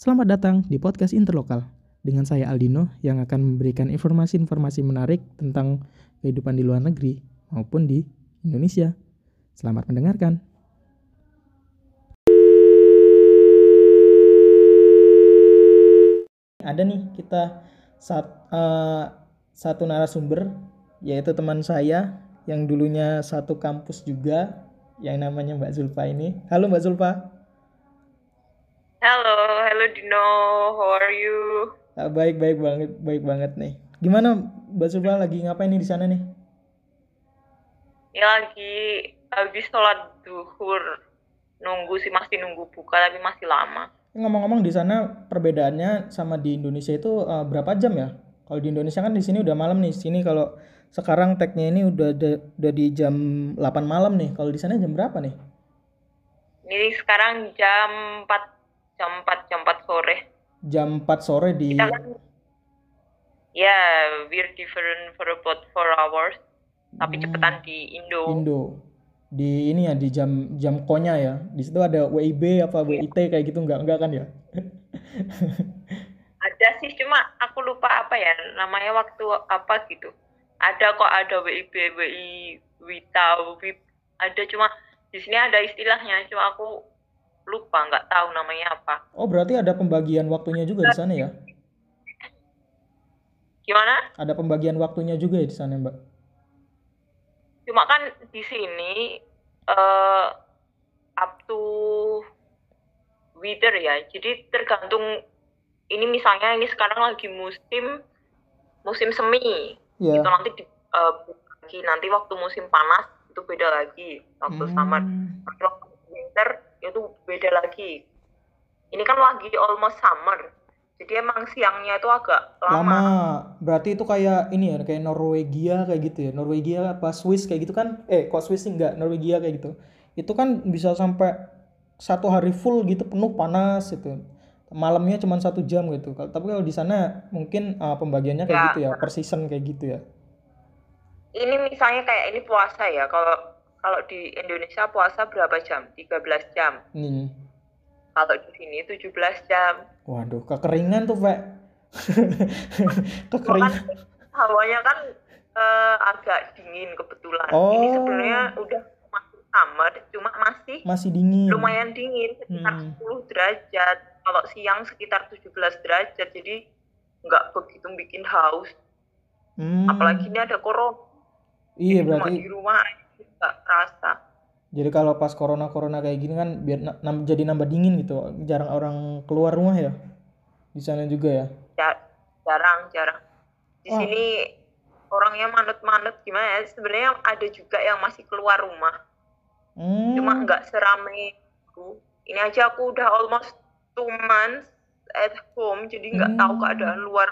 Selamat datang di podcast Interlokal dengan saya Aldino yang akan memberikan informasi-informasi menarik tentang kehidupan di luar negeri maupun di Indonesia. Selamat mendengarkan. Ada nih kita sat, uh, satu narasumber yaitu teman saya yang dulunya satu kampus juga yang namanya Mbak Zulfa ini. Halo Mbak Zulfa. Halo, halo Dino, how are you? Ah, baik, baik banget, baik banget nih. Gimana Mbak Zulfa lagi ngapain nih di sana nih? Ya lagi habis sholat duhur. Nunggu sih masih nunggu buka tapi masih lama. Ngomong-ngomong di sana perbedaannya sama di Indonesia itu uh, berapa jam ya? Kalau di Indonesia kan di sini udah malam nih. Sini kalau sekarang tagnya ini udah de, udah di jam 8 malam nih. Kalau di sana jam berapa nih? Ini sekarang jam 4 jam 4 jam 4 sore. Jam 4 sore di Kita kan ya yeah, we're different for about 4 hours. Tapi Hmm. cepetan di Indo. Indo. Di ini ya di jam jam konya ya. Di situ ada WIB apa WIT kayak gitu enggak enggak kan ya? Ada sih cuma aku lupa apa ya namanya waktu apa gitu. Ada kok ada WIB, WI, WITA, WIB. Ada cuma di sini ada istilahnya cuma aku lupa nggak tahu namanya apa. Oh, berarti ada pembagian waktunya juga di sana ya? Gimana? Ada pembagian waktunya juga ya di sana, Mbak? Cuma kan di sini eh up to weather ya. Jadi tergantung ini misalnya ini sekarang lagi musim musim semi. Iya. Itu nanti di, lagi nanti waktu musim panas itu beda lagi waktu summer. Hmm. Nanti waktu winter itu beda lagi. Ini kan lagi almost summer. Jadi emang siangnya itu agak lama. Lama. Berarti itu kayak ini ya, kayak Norwegia kayak gitu ya. Norwegia apa Swiss kayak gitu kan? Eh, kok Swiss sih enggak? Norwegia kayak gitu. Itu kan bisa sampai satu hari full gitu penuh panas itu. Malamnya cuma satu jam gitu. Tapi kalau di sana mungkin uh, pembagiannya kayak Ya. gitu ya, per season kayak gitu ya. Ini misalnya kayak ini puasa ya. Kalau kalau di Indonesia puasa berapa jam? 13 jam. Nih. Kalau di sini 17 jam. Waduh, kekeringan tuh, Pak. Cuma kan kekeringan. hawanya kan eh, agak dingin kebetulan. Oh. Ini sebenarnya udah masuk summer, cuma masih Masih dingin. lumayan dingin sekitar Hmm. 10 derajat. Kalau siang sekitar 17 derajat. Jadi nggak begitu bikin haus. Hmm. Apalagi ini ada corona. Iya, berarti di rumah aja nggak terasa. Jadi kalau pas corona-corona kayak gini kan biar na- nam- jadi nambah dingin gitu. Jarang orang keluar rumah ya. Di sana juga ya. Ja- jarang jarang di Wah. sini orangnya manut-manut gimana ya sebenarnya ada juga yang masih keluar rumah Hmm. cuma nggak serame itu ini aja aku udah almost two months at home jadi nggak tahu Hmm. keadaan luar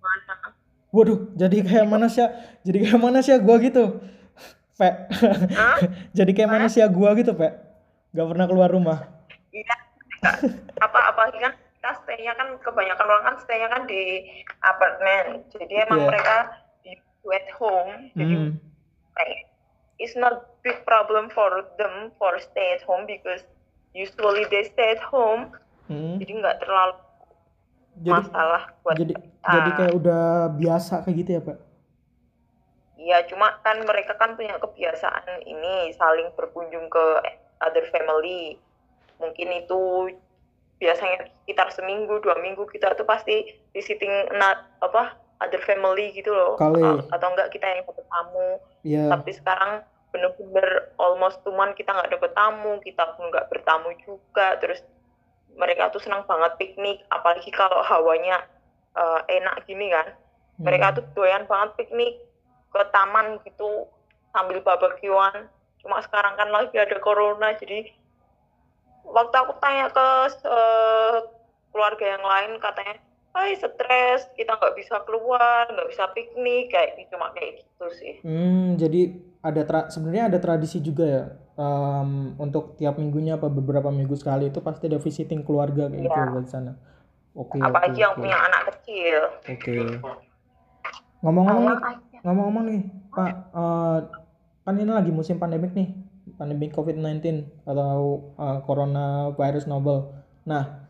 mana Waduh, jadi kayak manusia, jadi kayak manusia gua gitu. Pe. Hah? jadi kayak manusia gua gitu, Pe. Gak pernah keluar rumah. iya nggak apa apalagi kan kita stay-nya kan kebanyakan orang kan stay-nya kan di apartemen jadi emang Iya. mereka at home jadi like it's not big problem for them for stay at home because usually they stay at home Hmm. jadi nggak terlalu Jadi masalah buat jadi kita. jadi kayak udah biasa kayak gitu ya, Pak. Iya cuma kan mereka kan punya kebiasaan ini saling berkunjung ke other family mungkin itu biasanya sekitar seminggu dua minggu kita tuh pasti visiting na- apa other family gitu loh Kali. Atau enggak kita yang dapet tamu Iya. tapi sekarang bener-bener almost tuman kita nggak dapet tamu kita pun nggak bertamu juga terus mereka tuh senang banget piknik apalagi kalau hawanya eh, enak gini kan Hmm. mereka tuh doyan banget piknik ke taman gitu sambil barbekyuan cuma sekarang kan lagi ada corona jadi waktu aku tanya ke eh, keluarga yang lain katanya Hai stres kita nggak bisa keluar nggak bisa piknik kayak gitu cuma kayak gitu sih Hmm, jadi ada sebenarnya ada tradisi juga ya em, untuk tiap minggunya apa beberapa minggu sekali itu pasti ada visiting keluarga kayak gitu Iya. di sana. Oke, apalagi oke, yang oke. punya anak kecil Oke. Ngomong-ngomong nih, Makanya. Ngomong-ngomong nih, Pak, eh, kan ini lagi musim pandemik nih, pandemi COVID-19 atau eh, coronavirus novel. Nah,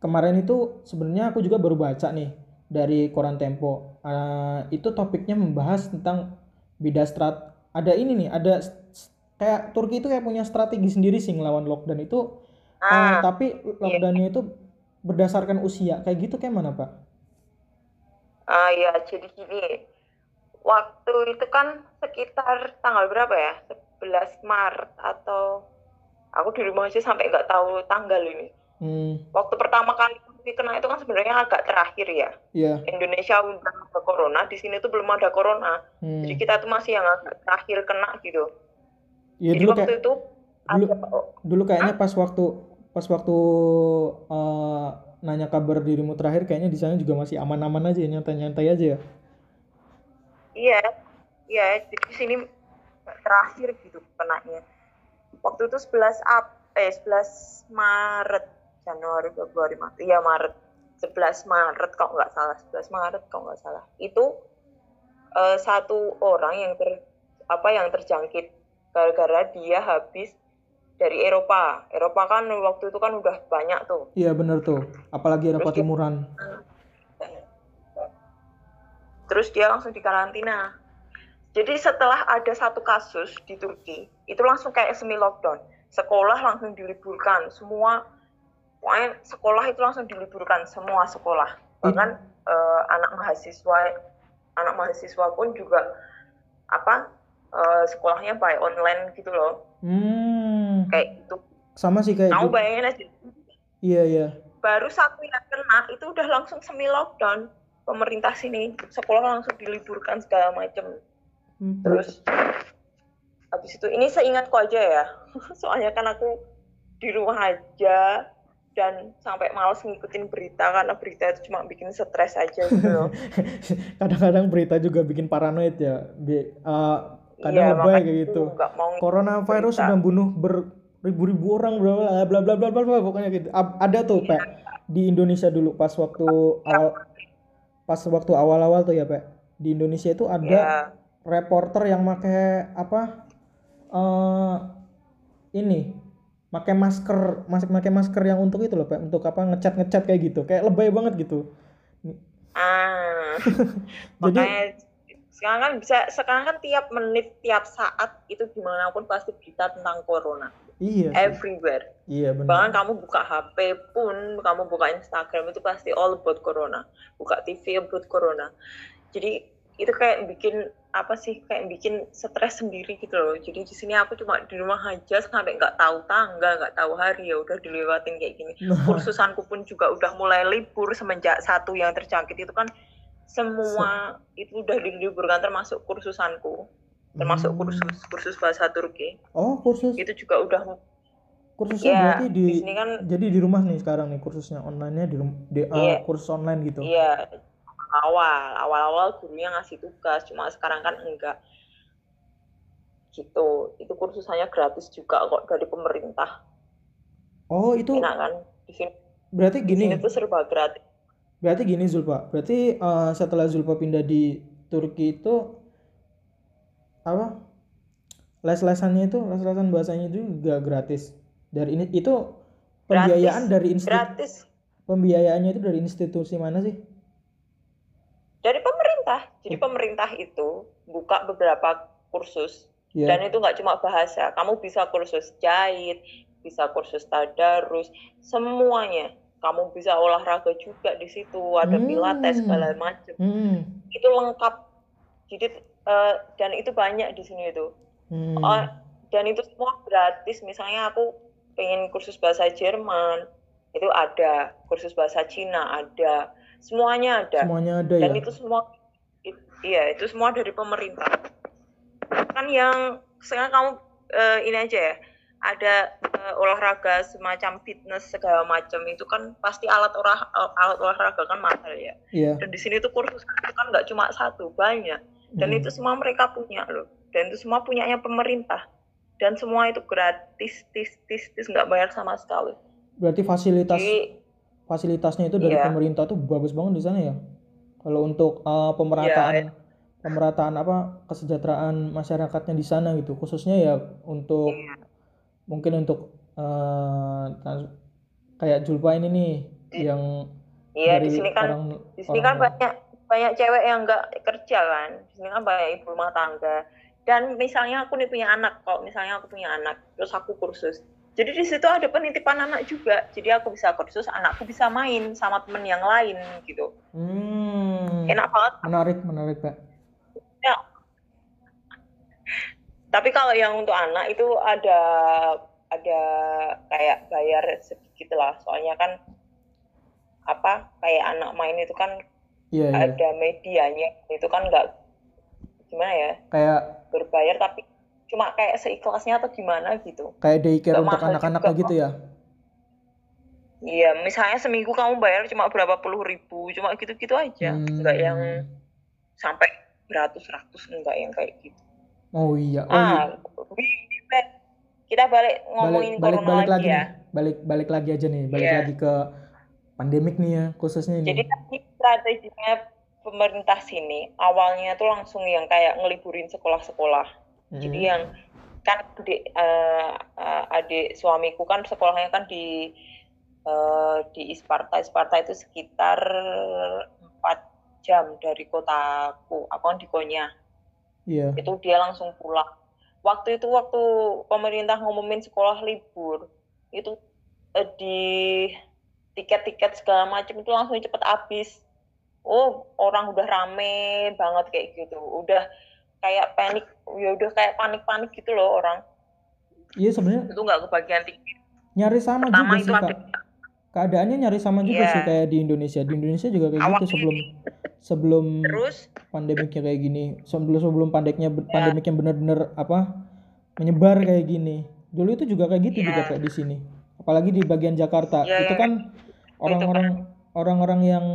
kemarin itu sebenarnya aku juga baru baca nih dari koran Tempo. Uh, itu topiknya membahas tentang beda strat. Ada ini nih, ada kayak Turki itu kayak punya strategi sendiri sih ngelawan lockdown itu. Uh, Ah, tapi lockdownnya itu berdasarkan usia. Kayak gitu kayak mana Pak? ah ya jadi gini. Waktu itu kan sekitar tanggal berapa ya? 11 Maret atau aku di rumah aja sampai nggak tahu tanggal ini. Hmm, Waktu pertama kali kena itu kan sebenarnya agak terakhir ya. iya. Indonesia udah ada corona, di sini tuh belum ada corona. Hmm. Jadi kita tuh masih yang agak terakhir kena gitu. Iya Jadi dulu waktu kayak itu dulu ada dulu kayaknya pas waktu pas waktu eh, nanya kabar dirimu terakhir kayaknya di sana juga masih aman-aman aja ya, nyantai-nyantai aja ya. Iya, iya, jadi di sini terakhir gitu kenanya. Waktu itu 11 Ap eh 11 Maret, Januari, Februari, Maret. Iya Maret. 11 Maret kalau nggak salah, 11 Maret kalau nggak salah. Itu eh, satu orang yang ter apa yang terjangkit gara-gara dia habis dari Eropa. Eropa kan waktu itu kan udah banyak tuh. Iya bener tuh. Apalagi Eropa Terus dia- Timuran. Terus dia langsung dikarantina. Jadi setelah ada satu kasus di Turki, itu langsung kayak semi lockdown. Sekolah langsung diliburkan, semua pokoknya sekolah itu langsung diliburkan semua sekolah. Bahkan eh, anak mahasiswa anak mahasiswa pun juga apa eh, sekolahnya by online gitu loh. Hmm. Kayak gitu. Sama sih kayak Kamu Ju- bayangin aja Iya iya. baru satu yang kena itu udah langsung semi lockdown pemerintah sini sekolah langsung diliburkan segala macam Hmm, terus habis itu ini seingatku aja ya soalnya kan aku di rumah aja dan sampai males ngikutin berita karena berita itu cuma bikin stres aja gitu Kadang-kadang berita juga bikin paranoid ya. Bi- eh, kadang Iya, lebay kayak itu gitu. Coronavirus sudah bunuh beribu-ribu orang bla bla bla bla bla bla pokoknya gitu. Ada tuh, Iya. Pak, di Indonesia dulu pas waktu awal pas waktu awal-awal tuh ya, Pak. Di Indonesia itu ada ya reporter yang pakai apa? eh ini pakai masker, masih pakai masker yang untuk itu loh, Pak, untuk apa ngecat-ngecat kayak gitu. Kayak lebay banget gitu. ah Jadi makanya sekarang kan bisa sekarang kan tiap menit tiap saat itu di mana pun pasti berita tentang corona iya sih. everywhere. Iya benar. bahkan kamu buka HP pun kamu buka Instagram itu pasti all about corona. Buka TV about corona. Jadi itu kayak bikin apa sih kayak bikin stres sendiri gitu loh. Jadi di sini aku cuma di rumah aja sampai nggak tahu tanggal nggak tahu hari ya udah dilewatin kayak gini. Nah, kursusanku pun juga udah mulai libur semenjak satu yang terjangkit itu kan semua itu udah diliburkan termasuk kursusanku termasuk Hmm. kursus kursus bahasa Turki Oh, kursus. itu juga udah Kursusnya ya berarti di, di sini kan jadi di rumah nih sekarang nih kursusnya online-nya di, di uh, Iya. kursus online gitu. Iya, awal, awal-awal gurunya ngasih tugas, cuma sekarang kan enggak. Gitu, itu kursusannya gratis juga kok dari pemerintah. Oh, itu Enak kan? Di sini, berarti di gini. sini tuh serba gratis. Berarti gini Zulfa. Berarti uh, setelah Zulfa pindah di Turki itu apa? Les-lesannya itu, les-lesan bahasanya itu juga gratis. Dari ini itu pembiayaan Gratis. dari institusi Gratis pembiayaannya itu dari institusi mana sih? dari pemerintah. Jadi pemerintah itu buka beberapa kursus Iya. dan itu nggak cuma bahasa. Kamu bisa kursus jahit, bisa kursus tadarus, semuanya. Kamu bisa olahraga juga di situ, ada Hmm. pilates segala macam. Hmm. itu lengkap jadi eh, dan itu banyak di sini itu. Hmm. Oh, dan itu semua gratis. Misalnya aku pengen kursus bahasa Jerman itu ada. Kursus bahasa Cina ada. Semuanya ada. Semuanya ada dan ya. itu semua iya itu semua dari pemerintah. Kan yang sekarang kamu eh, ini aja ya. Ada eh, olahraga semacam fitness segala macam. Itu kan pasti alat olah alat olahraga kan mahal ya. Iya. dan di sini tuh kursus itu kan nggak cuma satu banyak dan Hmm. itu semua mereka punya loh dan itu semua punyanya pemerintah dan semua itu gratis tis tis tis nggak bayar sama sekali Berarti fasilitas jadi fasilitasnya itu dari Iya. pemerintah tuh bagus banget di sana ya. Kalau untuk uh, pemerataan Iya. pemerataan apa kesejahteraan masyarakatnya di sana gitu, khususnya ya untuk Iya. mungkin untuk uh, kayak Julpa ini nih yang Iya dari di sini kan orang di sini kan orang- banyak banyak cewek yang nggak kerja kan. Sini kan banyak ibu rumah tangga. Dan misalnya aku nih punya anak, kalau misalnya aku punya anak, terus aku kursus. Jadi di situ ada penitipan anak juga. Jadi aku bisa kursus, anakku bisa main sama temen yang lain gitu. Hmm, Enak banget. menarik menarik pak Ya. Tapi kalau yang untuk anak itu ada ada kayak bayar sedikit lah. Soalnya kan apa kayak anak main itu kan iya iya. Ada medianya itu kan nggak gimana ya kayak berbayar tapi cuma kayak seikhlasnya atau gimana gitu. Kayak daycare Nggak untuk anak-anak gitu ya? Iya misalnya seminggu kamu bayar cuma berapa puluh ribu cuma gitu-gitu aja. Hmm. nggak yang sampai beratus-ratus enggak yang kayak gitu. Oh iya. Oh iya. ah we- kita balik ngomongin balik corona balik lagi lagi ya. balik balik lagi aja nih. Balik Iya. lagi ke pandemik nih ya khususnya ini jadi tadi strateginya pemerintah sini awalnya tuh langsung yang kayak ngeliburin sekolah-sekolah Mm. Jadi yang kan adik, eh, eh, adik suamiku kan sekolahnya kan di eh, di Isparta. Isparta itu sekitar 4 jam dari kotaku. Aku kan di Konya. iya Itu dia langsung pulang. Waktu itu waktu pemerintah ngumumin sekolah libur, itu di tiket-tiket segala macam itu langsung cepet habis. Oh, orang udah rame banget kayak gitu. Udah kayak panik, ya udah kayak panik-panik gitu loh orang. iya sebenarnya Itu nggak kebagian tiket. nyari sama Pertama juga sih ada kak keadaannya nyari sama juga Iya. sih kayak di Indonesia di Indonesia juga kayak gitu sebelum sebelum terus pandemiknya kayak gini sebelum sebelum pandemiknya Ya. pandemik yang benar-benar apa menyebar kayak gini dulu itu juga kayak gitu Iya. juga kayak di sini apalagi di bagian Jakarta Iya, itu iya. kan orang-orang orang-orang yang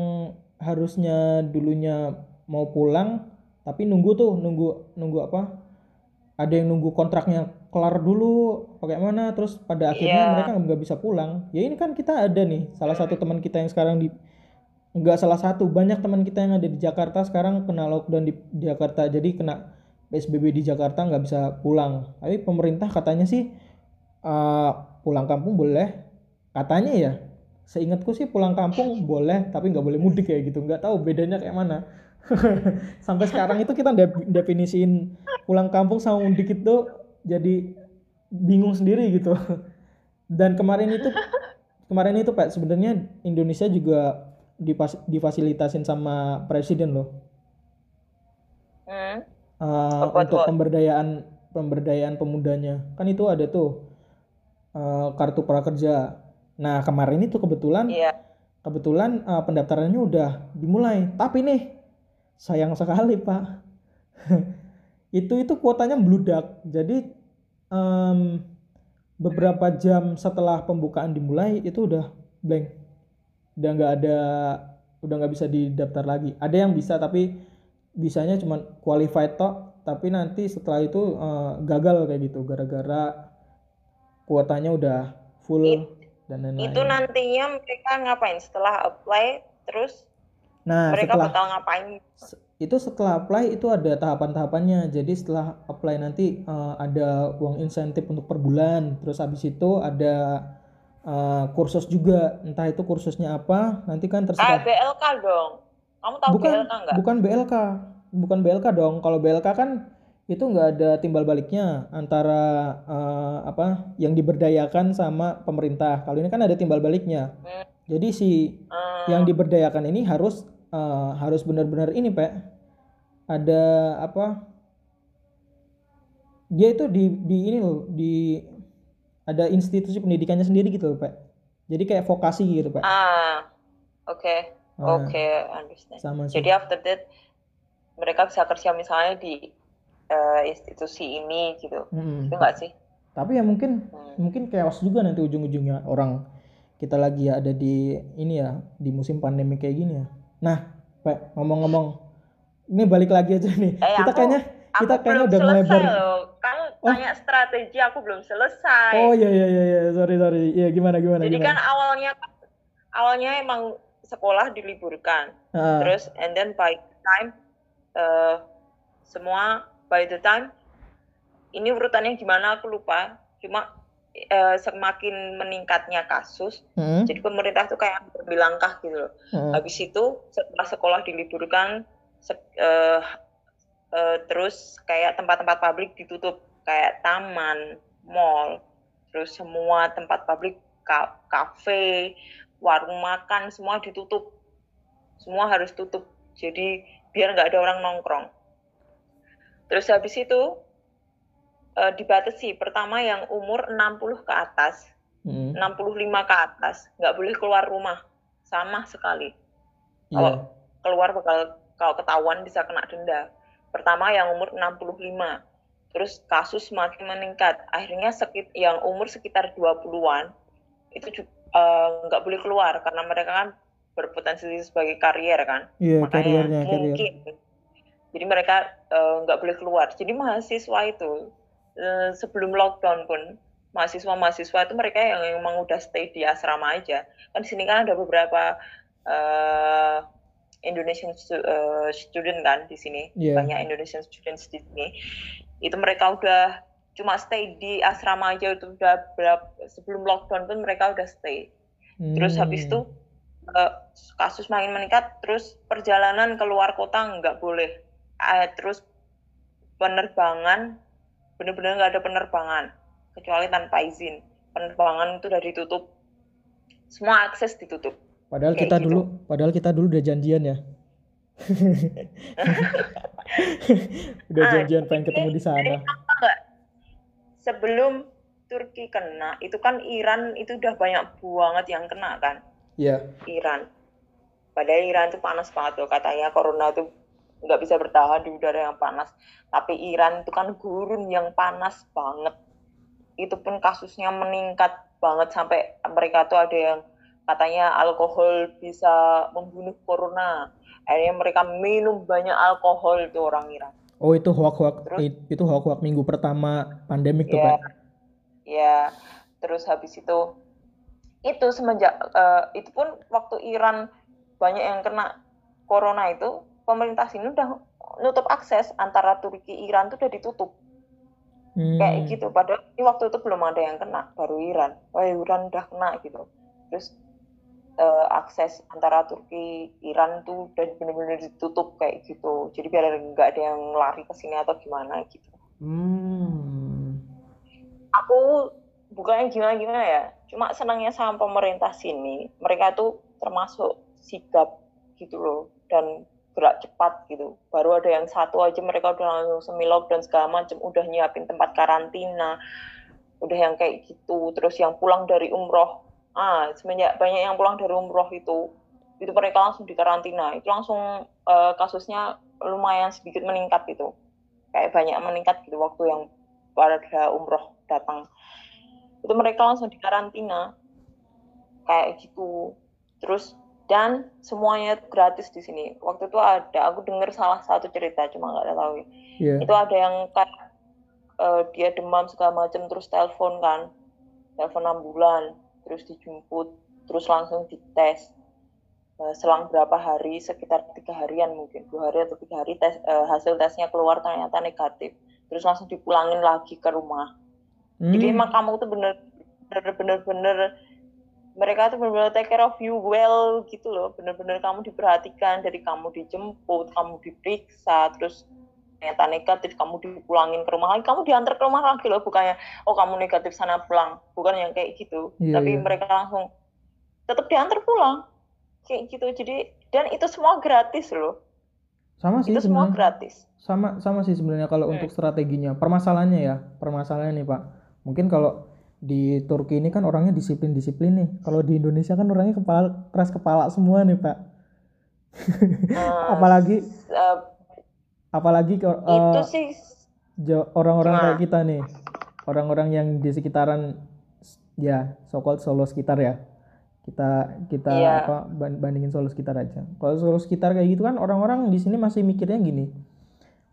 harusnya dulunya mau pulang tapi nunggu tuh nunggu nunggu apa? Ada yang nunggu kontraknya kelar dulu bagaimana terus pada akhirnya Iya. mereka nggak bisa pulang. Ya ini kan kita ada nih salah satu teman kita yang sekarang di nggak salah satu banyak teman kita yang ada di Jakarta sekarang kena lockdown di di Jakarta jadi kena PSBB di Jakarta nggak bisa pulang. Tapi pemerintah katanya sih eh, pulang kampung boleh katanya ya seingatku sih pulang kampung boleh tapi nggak boleh mudik kayak gitu. Nggak tahu bedanya kayak mana. Sampai sekarang itu kita definisiin pulang kampung sama mudik itu jadi bingung sendiri gitu. Dan kemarin itu kemarin itu Pak sebenarnya Indonesia juga dipas- difasilitasin sama presiden loh. Hmm, Apa untuk pemberdayaan pemberdayaan pemudanya. Kan itu ada tuh eh, kartu prakerja nah kemarin itu kebetulan iya. kebetulan eh, pendaftarannya udah dimulai. Tapi nih sayang sekali pak. Itu itu kuotanya membludak jadi em, beberapa jam setelah pembukaan dimulai itu udah blank. Udah nggak ada udah nggak bisa didaftar lagi. Ada yang bisa tapi bisanya cuma qualified tok. Tapi nanti setelah itu eh, gagal kayak gitu. Gara-gara kuotanya udah full. It- dan lain-lain. Itu nantinya mereka ngapain? Setelah apply terus nah mereka setelah bakal ngapain? itu setelah apply itu ada tahapan-tahapannya. Jadi setelah apply nanti eh, ada uang insentif untuk per bulan. Terus habis itu ada eh, kursus juga. Entah itu kursusnya apa nanti kan terserah. BLK dong. Kamu tahu bukan BLK nggak? bukan BLK bukan BLK dong. Kalau BLK kan itu nggak ada timbal baliknya antara eh, apa yang diberdayakan sama pemerintah. Kalau ini kan ada timbal baliknya. Jadi si yang diberdayakan ini harus eh, harus benar-benar ini pak. Ada apa dia itu di di ini loh di ada institusi pendidikannya sendiri gitu loh pak. Jadi kayak vokasi gitu pak. Ah oke. Nah, oke understand. sama sih. Jadi after that mereka bisa kerja misalnya di eh, institusi ini gitu. Mm-mm. itu enggak sih? Tapi ya mungkin Hmm. mungkin chaos juga nanti ujung-ujungnya orang kita lagi ya ada di ini ya di musim pandemi kayak gini ya. Nah pak ngomong-ngomong ini balik lagi aja nih. Eh, kita aku- kayaknya aku kita kayaknya belum udah melebar kamu Oh. tanya strategi aku belum selesai. Oh iya iya iya iya. Sorry sorry. Iya gimana gimana jadi kan gimana awalnya awalnya emang sekolah diliburkan. Ah, terus and then by the time eh, semua by the time ini urutannya gimana aku lupa cuma eh, semakin meningkatnya kasus, Hmm. jadi pemerintah tuh kayak ambil langkah gitu loh. Hmm. Habis itu setelah sekolah diliburkan, se- eh, eh, terus kayak tempat-tempat publik ditutup, kayak taman, mall, terus semua tempat publik, ka- kafe, warung makan, semua ditutup. Semua harus tutup. Jadi biar nggak ada orang nongkrong. Terus habis itu eh, dibatasi. Pertama yang umur 60 ke atas, Hmm. 65 ke atas, nggak boleh keluar rumah sama sekali Iya. kalau keluar bakal kalau ketahuan bisa kena denda. Pertama yang umur 65. Terus kasus semakin meningkat. Akhirnya sekit yang umur sekitar 20-an itu eh, nggak boleh keluar karena mereka kan berpotensi sebagai karier kan. Iya, Makanya karirnya, karir. mungkin jadi mereka eh, nggak boleh keluar. Jadi mahasiswa itu eh, sebelum lockdown pun mahasiswa-mahasiswa itu mereka yang emang udah stay di asrama aja. Kan di sini kan ada beberapa eh, Indonesian stu- eh, student kan di sini. Iya. Banyak Indonesian students di sini. Itu mereka udah cuma stay di asrama aja itu udah berapa sebelum lockdown pun mereka udah stay. Terus habis itu Hmm. eh, kasus makin meningkat, terus perjalanan ke luar kota nggak boleh. Eh, terus penerbangan benar-benar nggak ada penerbangan kecuali tanpa izin. Penerbangan itu udah ditutup, semua akses ditutup. Padahal kayak kita gitu. dulu, padahal kita dulu udah janjian ya. udah Ah, janjian pengen ketemu di sana. Sebelum Turki kena, itu kan Iran itu udah banyak banget yang kena kan. Iya. Iran. Padahal Iran tuh panas banget loh katanya corona tuh nggak bisa bertahan di udara yang panas. Tapi Iran itu kan gurun yang panas banget. Itu pun kasusnya meningkat banget sampai mereka tuh ada yang katanya alkohol bisa membunuh corona. Akhirnya mereka minum banyak alkohol itu orang Iran. Oh itu Terus? it- itu hoak-hoak minggu pertama pandemik tuh Ya, Pak. ya. Terus habis itu itu semenjak eh, itu pun waktu Iran banyak yang kena corona itu pemerintah sini udah nutup akses antara Turki Iran tuh udah ditutup. Hmm. kayak gitu. Padahal ini waktu itu belum ada yang kena baru Iran. Oh Iran udah kena gitu. Terus eh, akses antara Turki Iran tuh udah bener-bener ditutup kayak gitu. Jadi biar nggak ada yang lari ke sini atau gimana gitu. Hmm. aku bukannya gimana-gimana ya. Cuma senangnya sama pemerintah sini. Mereka tuh termasuk sigap gitu loh. Dan gerak cepat gitu. Baru ada yang satu aja mereka udah langsung semi lockdown segala macam udah nyiapin tempat karantina udah yang kayak gitu. Terus yang pulang dari umroh ah semenjak banyak yang pulang dari umroh itu itu mereka langsung di karantina itu langsung eh, kasusnya lumayan sedikit meningkat gitu. Kayak banyak meningkat gitu waktu yang pada umroh datang. Itu mereka langsung di karantina kayak gitu. Terus dan semuanya itu gratis di sini. Waktu itu ada aku dengar salah satu cerita cuma nggak tahu. Iya. itu ada yang kayak eh, dia demam segala macam terus telepon kan. Telepon ambulan terus dijemput terus langsung dites. Eh, selang berapa hari sekitar tiga harian mungkin. Dua hari atau tiga hari tes eh, hasil tesnya keluar ternyata negatif. Terus langsung dipulangin lagi ke rumah. Jadi Hmm. emang kamu tuh bener bener bener bener mereka tuh bener-bener take care of you well gitu loh. Bener-bener kamu diperhatikan dari kamu dijemput kamu diperiksa terus ternyata negatif kamu dipulangin ke rumah lagi. Kamu diantar ke rumah lagi loh bukannya oh kamu negatif sana pulang. Bukan yang kayak gitu. Iya, tapi iya. mereka langsung tetap diantar pulang. Kayak gitu. Jadi dan itu semua gratis loh. Sama sih itu semua gratis. Sama sama sih sebenarnya kalau Hmm. untuk strateginya. Permasalahannya ya, permasalahannya nih Pak. Mungkin kalau di Turki ini kan orangnya disiplin-disiplin nih. Kalau di Indonesia kan orangnya kepala keras kepala semua nih Pak. Eh, apalagi eh, apalagi itu eh, sih orang-orang kayak kita nih. Orang-orang yang di sekitaran ya so-called Solo sekitar ya. Kita kita Iya. apa ban- bandingin Solo sekitar aja. Kalau Solo sekitar kayak gitu kan orang-orang di sini masih mikirnya gini.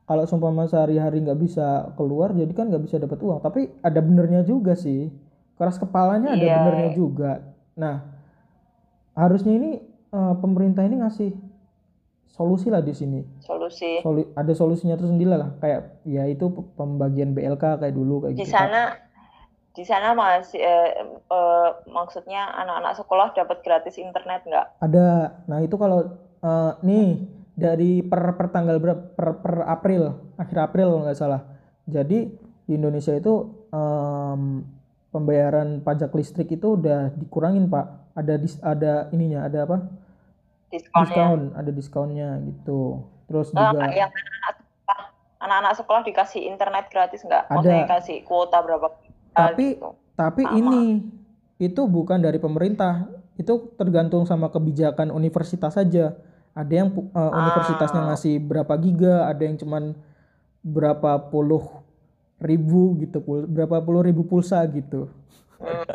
Kalau seumpama sehari-hari nggak bisa keluar jadi kan nggak bisa dapat uang. Tapi ada benernya juga sih. Keras kepalanya ada Iya. benernya juga. Nah, harusnya ini eh, pemerintah ini ngasih solusi lah di sini. solusi Solu- ada solusinya tersendiri lah kayak ya itu pembagian BLK kayak dulu kayak di gitu. Sana di sana masih eh, eh, maksudnya anak-anak sekolah dapat gratis internet nggak? Ada. Nah, itu kalau eh, nih dari per per tanggal berapa per, per April, akhir April kalau nggak salah. Jadi di Indonesia itu em, pembayaran pajak listrik itu udah dikurangin, Pak. Ada dis, ada ininya, ada apa? Diskon, ada diskonnya gitu. Terus Eh, juga yang anak-anak sekolah, anak-anak sekolah dikasih internet gratis nggak? Ada. Maksudnya kasih kuota berapa? Tapi- gitu. Tapi Sama. ini itu bukan dari pemerintah, itu tergantung sama kebijakan universitas saja. Ada yang eh, universitasnya ngasih berapa giga, ada yang cuman berapa puluh ribu gitu, pul- berapa puluh ribu pulsa gitu. Hmm.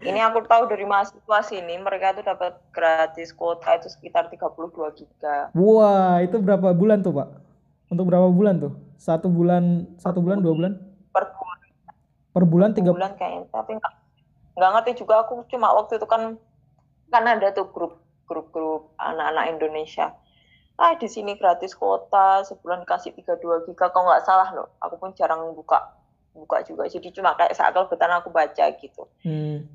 Ini aku tahu dari mahasiswa sini mereka tuh dapat gratis kuota itu sekitar 32 giga. Wah, itu berapa bulan tuh, Pak? Untuk berapa bulan tuh? Satu bulan, satu bulan, dua bulan? per bulan, Per bulan tiga bulan kayaknya tapi nggak ngerti juga aku cuma waktu itu kan kan ada tuh grup grup grup anak-anak Indonesia ah di sini gratis kuota sebulan kasih 32 giga kalau nggak salah loh aku pun jarang buka buka juga jadi cuma kayak seakal betan aku baca gitu Hmm.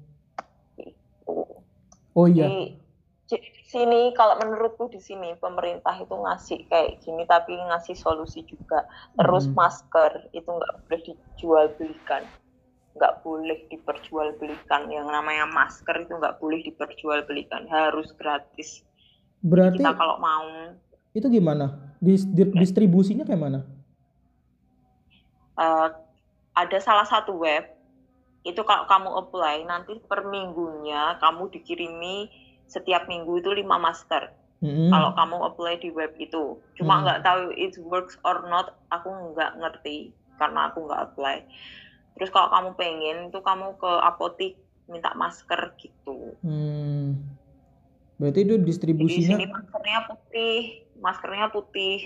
Oh iya. Jadi, jadi di sini kalau menurutku di sini pemerintah itu ngasih kayak gini tapi ngasih solusi juga. Terus Hmm. masker itu nggak boleh dijual belikan, nggak boleh diperjualbelikan. Yang namanya masker itu nggak boleh diperjualbelikan, harus gratis. Berarti Kita kalau mau itu gimana? Dis- di- distribusinya kayak mana? eh, ada salah satu web itu kalau kamu apply nanti per minggunya kamu dikirimi setiap minggu itu lima masker. Mm-mm. kalau kamu apply di web itu. Cuma Hmm. nggak tahu it works or not, aku nggak ngerti karena aku nggak apply. Terus kalau kamu pengen itu kamu ke apotik minta masker gitu. Hmm. Berarti itu Jadi di distribusinya sini maskernya putih, maskernya putih.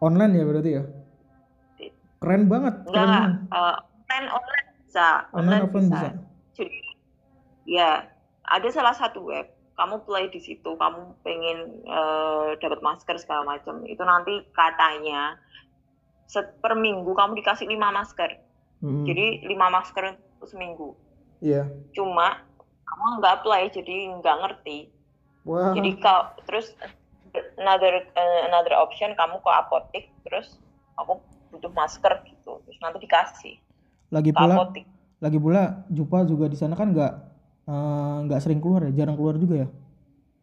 online ya berarti ya? Keren banget, keren Enggak, banget. eh, online online bisa, Online offline bisa. Jadi ya ada salah satu web kamu play di situ kamu pengen eh, dapat masker segala macam itu nanti katanya set per minggu kamu dikasih lima masker Mm-mm. jadi lima masker seminggu Iya. cuma kamu nggak apply jadi nggak ngerti Wah. jadi kalau terus another eh, another option kamu ke apotik terus aku butuh masker gitu terus nanti dikasih Lagi ke pula, apotik lagi pula Jupa juga di sana kan nggak eh, nggak sering keluar ya, jarang keluar juga ya.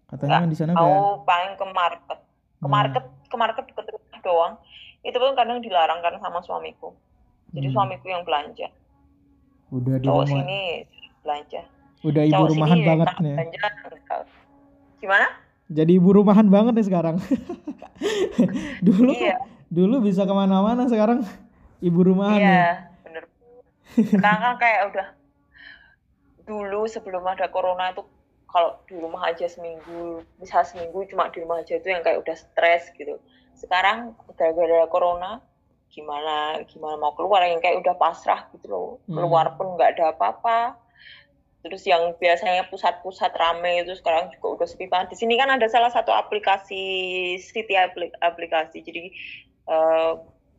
Katanya kan di sana kayak aku paling ke market ke Hmm. market ke market deket rumah doang itu pun kadang dilarang kan sama suamiku jadi Hmm. suamiku yang belanja udah di cowok rumah, sini belanja udah ibu cowok rumahan sini banget nih. belanja gimana Jadi ibu rumahan banget nih sekarang. dulu iya dulu bisa ke mana-mana sekarang ibu rumahan nih. iya bener sekarang kan kayak udah dulu sebelum ada corona itu kalau di rumah aja seminggu bisa seminggu cuma di rumah aja itu yang kayak udah stres gitu sekarang gara-gara corona gimana gimana mau keluar yang kayak udah pasrah gitu loh Hmm. keluar pun nggak ada apa-apa terus yang biasanya pusat-pusat rame itu sekarang juga udah sepi banget di sini kan ada salah satu aplikasi city apli- aplikasi jadi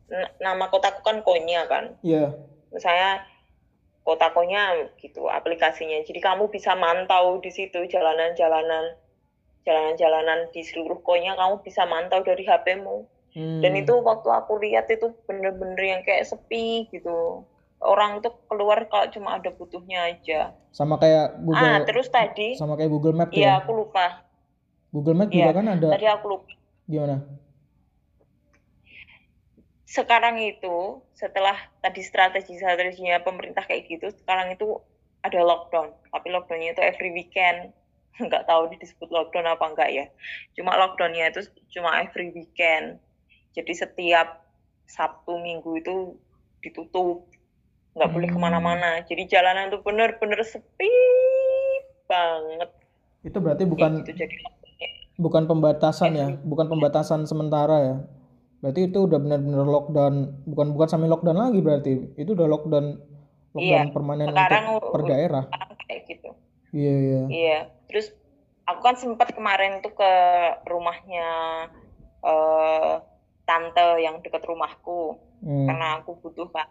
n- nama kotaku kan Konya kan Iya. misalnya kota Konya gitu aplikasinya. Jadi kamu bisa mantau di situ jalanan-jalanan jalanan-jalanan di seluruh Konya kamu bisa mantau dari HP-mu. Hmm. Dan itu waktu aku lihat itu bener-bener yang kayak sepi gitu. Orang tuh keluar kalau cuma ada butuhnya aja. sama kayak Google ah, terus tadi sama kayak Google Map iya ya. aku lupa. Google Map Iya, juga kan ada Tadi aku lupa. gimana? Sekarang itu setelah tadi strategi-strateginya pemerintah kayak gitu, sekarang itu ada lockdown. Tapi lockdownnya itu every weekend. Nggak tahu disebut lockdown apa enggak ya. Cuma lockdownnya itu cuma every weekend. Jadi setiap Sabtu Minggu itu ditutup. Nggak boleh Hmm. ke mana-mana. Jadi jalanan itu bener-bener sepi banget. Itu berarti bukan gitu jadi bukan pembatasan ya, Every- bukan pembatasan sementara ya. Berarti itu udah benar-benar lockdown, bukan bukan sampai lockdown lagi berarti. Itu udah lockdown lockdown Iya, permanen sekarang untuk per daerah. Kayak gitu. Iya, iya. Iya, terus aku kan sempat kemarin tuh ke rumahnya eh tante yang dekat rumahku Hmm. karena aku butuh kan.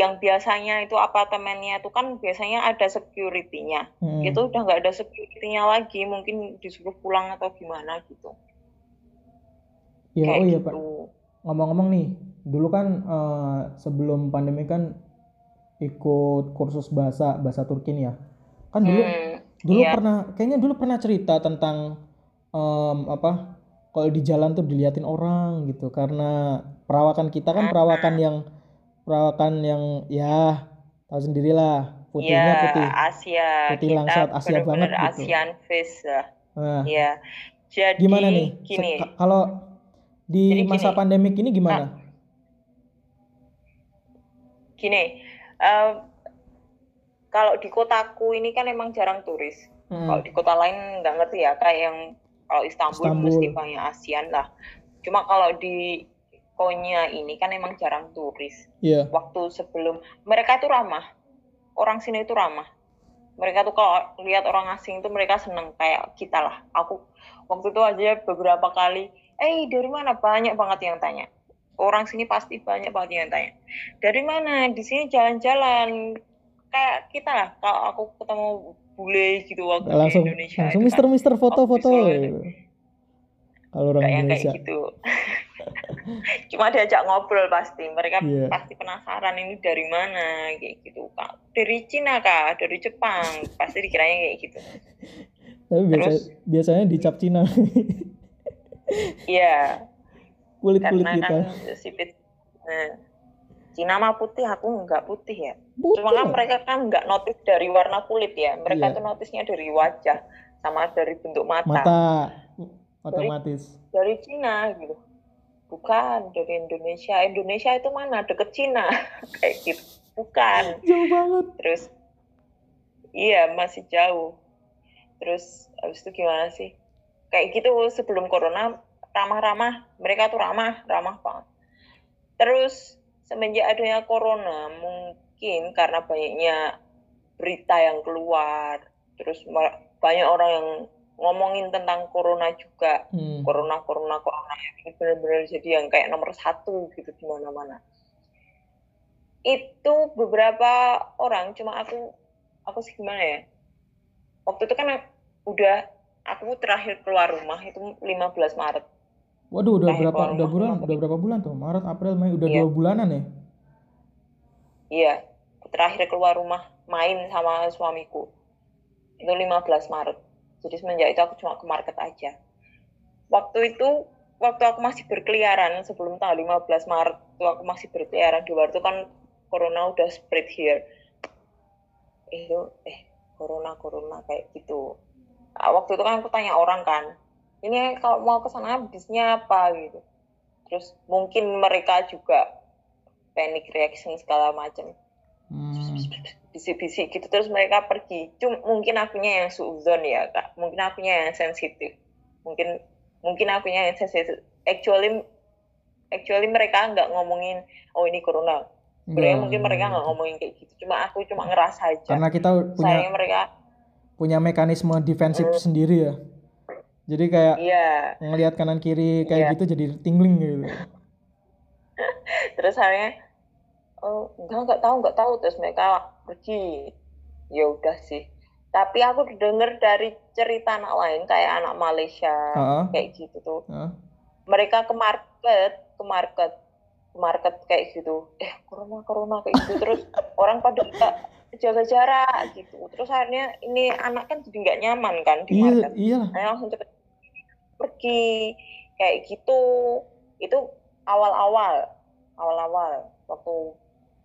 yang biasanya itu apartemennya itu kan biasanya ada security-nya. Hmm. Itu udah nggak ada security-nya lagi, mungkin disuruh pulang atau gimana gitu. Ya, Kayak oh iya gitu. Pak. Ngomong-ngomong nih, dulu kan eh, sebelum pandemi kan ikut kursus bahasa bahasa Turki nih ya. Kan dulu Hmm, dulu iya. pernah kayaknya dulu pernah cerita tentang em, apa kalau di jalan tuh diliatin orang gitu karena perawakan kita kan perawakan yang perawakan yang ya tahu sendirilah putihnya Iya, putih Asia. putih Kita langsat Asia banget gitu. Asian face lah. Nah, Iya. Jadi gimana nih gini, kalau di Jadi masa gini. pandemik ini gimana? gini. eh, kalau di kotaku ini kan emang jarang turis. Mm, Kalau di kota lain nggak ngerti ya, kayak yang kalau Istanbul, Istanbul. mesti banyak ASEAN lah. Cuma kalau di Konya ini kan emang jarang turis. Iya. Waktu sebelum mereka itu ramah, orang sini itu ramah. Mereka tuh kalau lihat orang asing itu mereka seneng kayak kita lah. Aku waktu itu aja beberapa kali, eh dari mana banyak banget yang tanya. Orang sini pasti banyak banget yang tanya. Dari mana? Di sini jalan-jalan kayak kita lah. Kalau aku ketemu bule gitu waktu langsung di Indonesia langsung itu mister kan. mister foto foto bisa. gitu. kalau orang kayak Indonesia kayak gitu. Cuma diajak ngobrol pasti. Mereka Iya. pasti penasaran ini dari mana kayak gitu. Kak, dari Cina kah? Dari Jepang? Pasti dikiranya kayak gitu. tapi biasa Terus? biasanya dicap Cina Iya, kulit kulit kita kan sipit. Nah, Cina mah putih, aku nggak putih ya. Putih Cuma kan mereka kan nggak notice dari warna kulit ya. Mereka Iya. tuh notisnya dari wajah sama dari bentuk mata. mata otomatis Dari Cina gitu. Bukan dari Indonesia. Indonesia itu mana? Deket Cina. kayak gitu. Bukan. jauh banget Terus iya masih jauh. Terus habis itu gimana sih? Kayak gitu sebelum corona ramah-ramah, mereka tuh ramah, ramah banget. Terus semenjak adanya corona mungkin karena banyaknya berita yang keluar, terus banyak orang yang ngomongin tentang corona juga, Hmm. corona corona corona ini benar-benar jadi yang kayak nomor satu gitu di mana-mana. Itu beberapa orang cuma aku aku sih gimana ya? Waktu itu kan udah aku terakhir keluar rumah itu 15 Maret waduh udah berapa udah rumah bulan udah berapa bulan tuh? Maret April Mei udah Iya. dua bulanan ya? Iya. Terakhir keluar rumah main sama suamiku. Itu 15 Maret. Jadi semenjak itu aku cuma ke market aja. Waktu itu waktu aku masih berkeliaran sebelum tanggal 15 Maret itu aku masih berkeliaran di luar itu kan corona udah spread here. Itu eh corona corona kayak gitu. Nah, waktu itu kan aku tanya orang kan ini kalau mau ke sana bisnya apa? Gitu. Terus mungkin mereka juga panic reaction segala macam. Hmm. bisik-bisik gitu. Terus mereka pergi. Cuma mungkin akunya yang suuzon ya kak. Mungkin akunya yang sensitif. Mungkin mungkin akunya yang sensitif. Actually actually mereka nggak ngomongin oh ini corona. Sebenarnya Enggak, mungkin mereka nggak gitu. ngomongin kayak gitu. Cuma aku cuma ngerasa aja. Karena kita punya sayangnya mereka punya mekanisme defensif Hmm. sendiri ya jadi kayak iya. ngelihat kanan kiri kayak Iya. gitu jadi tingling gitu. Terus akhirnya oh enggak nggak tahu nggak tahu. Terus mereka pergi. Ya udah sih. Tapi aku denger dari cerita anak lain kayak anak Malaysia Heeh. kayak gitu tuh. Heeh. mereka ke market ke market ke market kayak gitu. Eh corona corona kayak gitu. Terus orang pada jaga jarak gitu. Terus akhirnya ini anak kan jadi nggak nyaman kan di iya market. iyalah. Akhirnya langsung cepet pergi kayak gitu. Itu awal-awal awal-awal waktu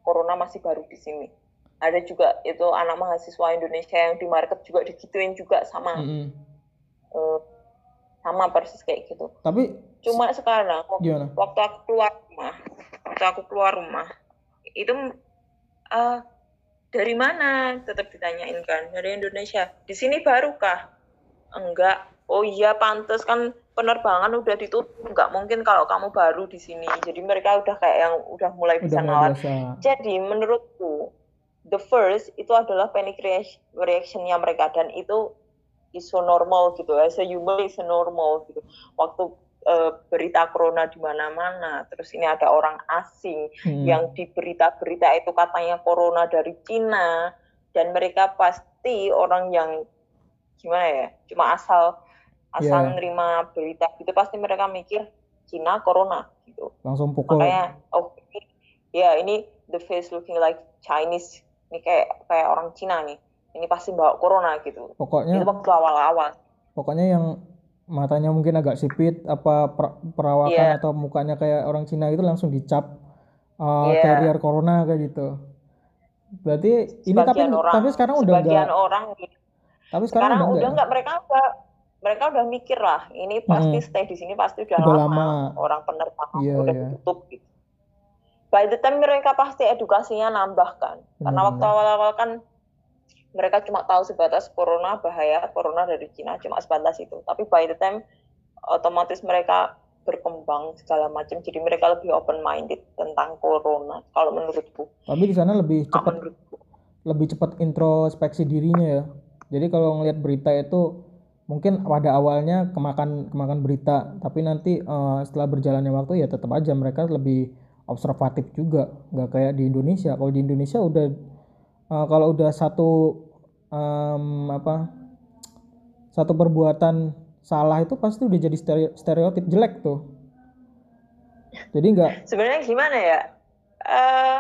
corona masih baru di sini. Ada juga itu anak mahasiswa Indonesia yang di market juga digituin juga sama Mm-mm. eh, sama persis kayak gitu. Tapi cuma sekarang waktu, gimana? waktu aku keluar rumah waktu aku keluar rumah itu eh, dari mana? Tetap ditanyain kan. Dari Indonesia. Di sini baru kah? Enggak. Oh iya pantes kan penerbangan udah ditutup. Nggak mungkin kalau kamu baru di sini. Jadi mereka udah kayak yang udah mulai bisa udah biasa. Jadi menurutku the first itu adalah panic reaction reactionnya mereka. Dan itu is so normal gitu. As a human is so normal gitu. Waktu eh, berita corona di mana-mana. Terus ini ada orang asing Hmm. yang di berita-berita itu katanya corona dari Cina. Dan mereka pasti orang yang gimana ya cuma asal asal Iya. nerima berita gitu. Pasti mereka mikir Cina corona gitu. Langsung pukul. Makanya oh ini, ya ini the face looking like Chinese. Ini kayak kayak orang Cina nih. Ini pasti bawa corona gitu. Itu pokoknya waktu awal-awal. pokoknya yang matanya mungkin agak sipit apa per- perawakan Iya. atau mukanya kayak orang Cina itu langsung dicap uh, Iya. carrier corona kayak gitu berarti ini tapi orang tapi sekarang udah enggak orang tapi sekarang, sekarang udah enggak enggak mereka udah mereka udah mikir lah ini pasti Hmm. stay di sini pasti udah, Udah lama. lama. orang penerbangan Iya, udah iya. ditutup gitu by the time mereka pasti edukasinya nambah kan karena waktu Benar-benar. awal-awal kan mereka cuma tahu sebatas corona bahaya corona dari Cina cuma sebatas itu. Tapi by the time otomatis mereka berkembang segala macam. Jadi mereka lebih open minded tentang corona kalau menurutku. Tapi di sana lebih cepat lebih cepat introspeksi dirinya ya. Jadi kalau ngelihat berita itu mungkin pada awalnya kemakan kemakan berita, tapi nanti eh, setelah berjalannya waktu ya tetap aja mereka lebih observatif juga, nggak kayak di Indonesia. Kalau di Indonesia udah eh, kalau udah satu em, apa satu perbuatan salah itu pasti udah jadi stereo- stereotip jelek tuh. Jadi nggak sebenarnya gimana ya? Eh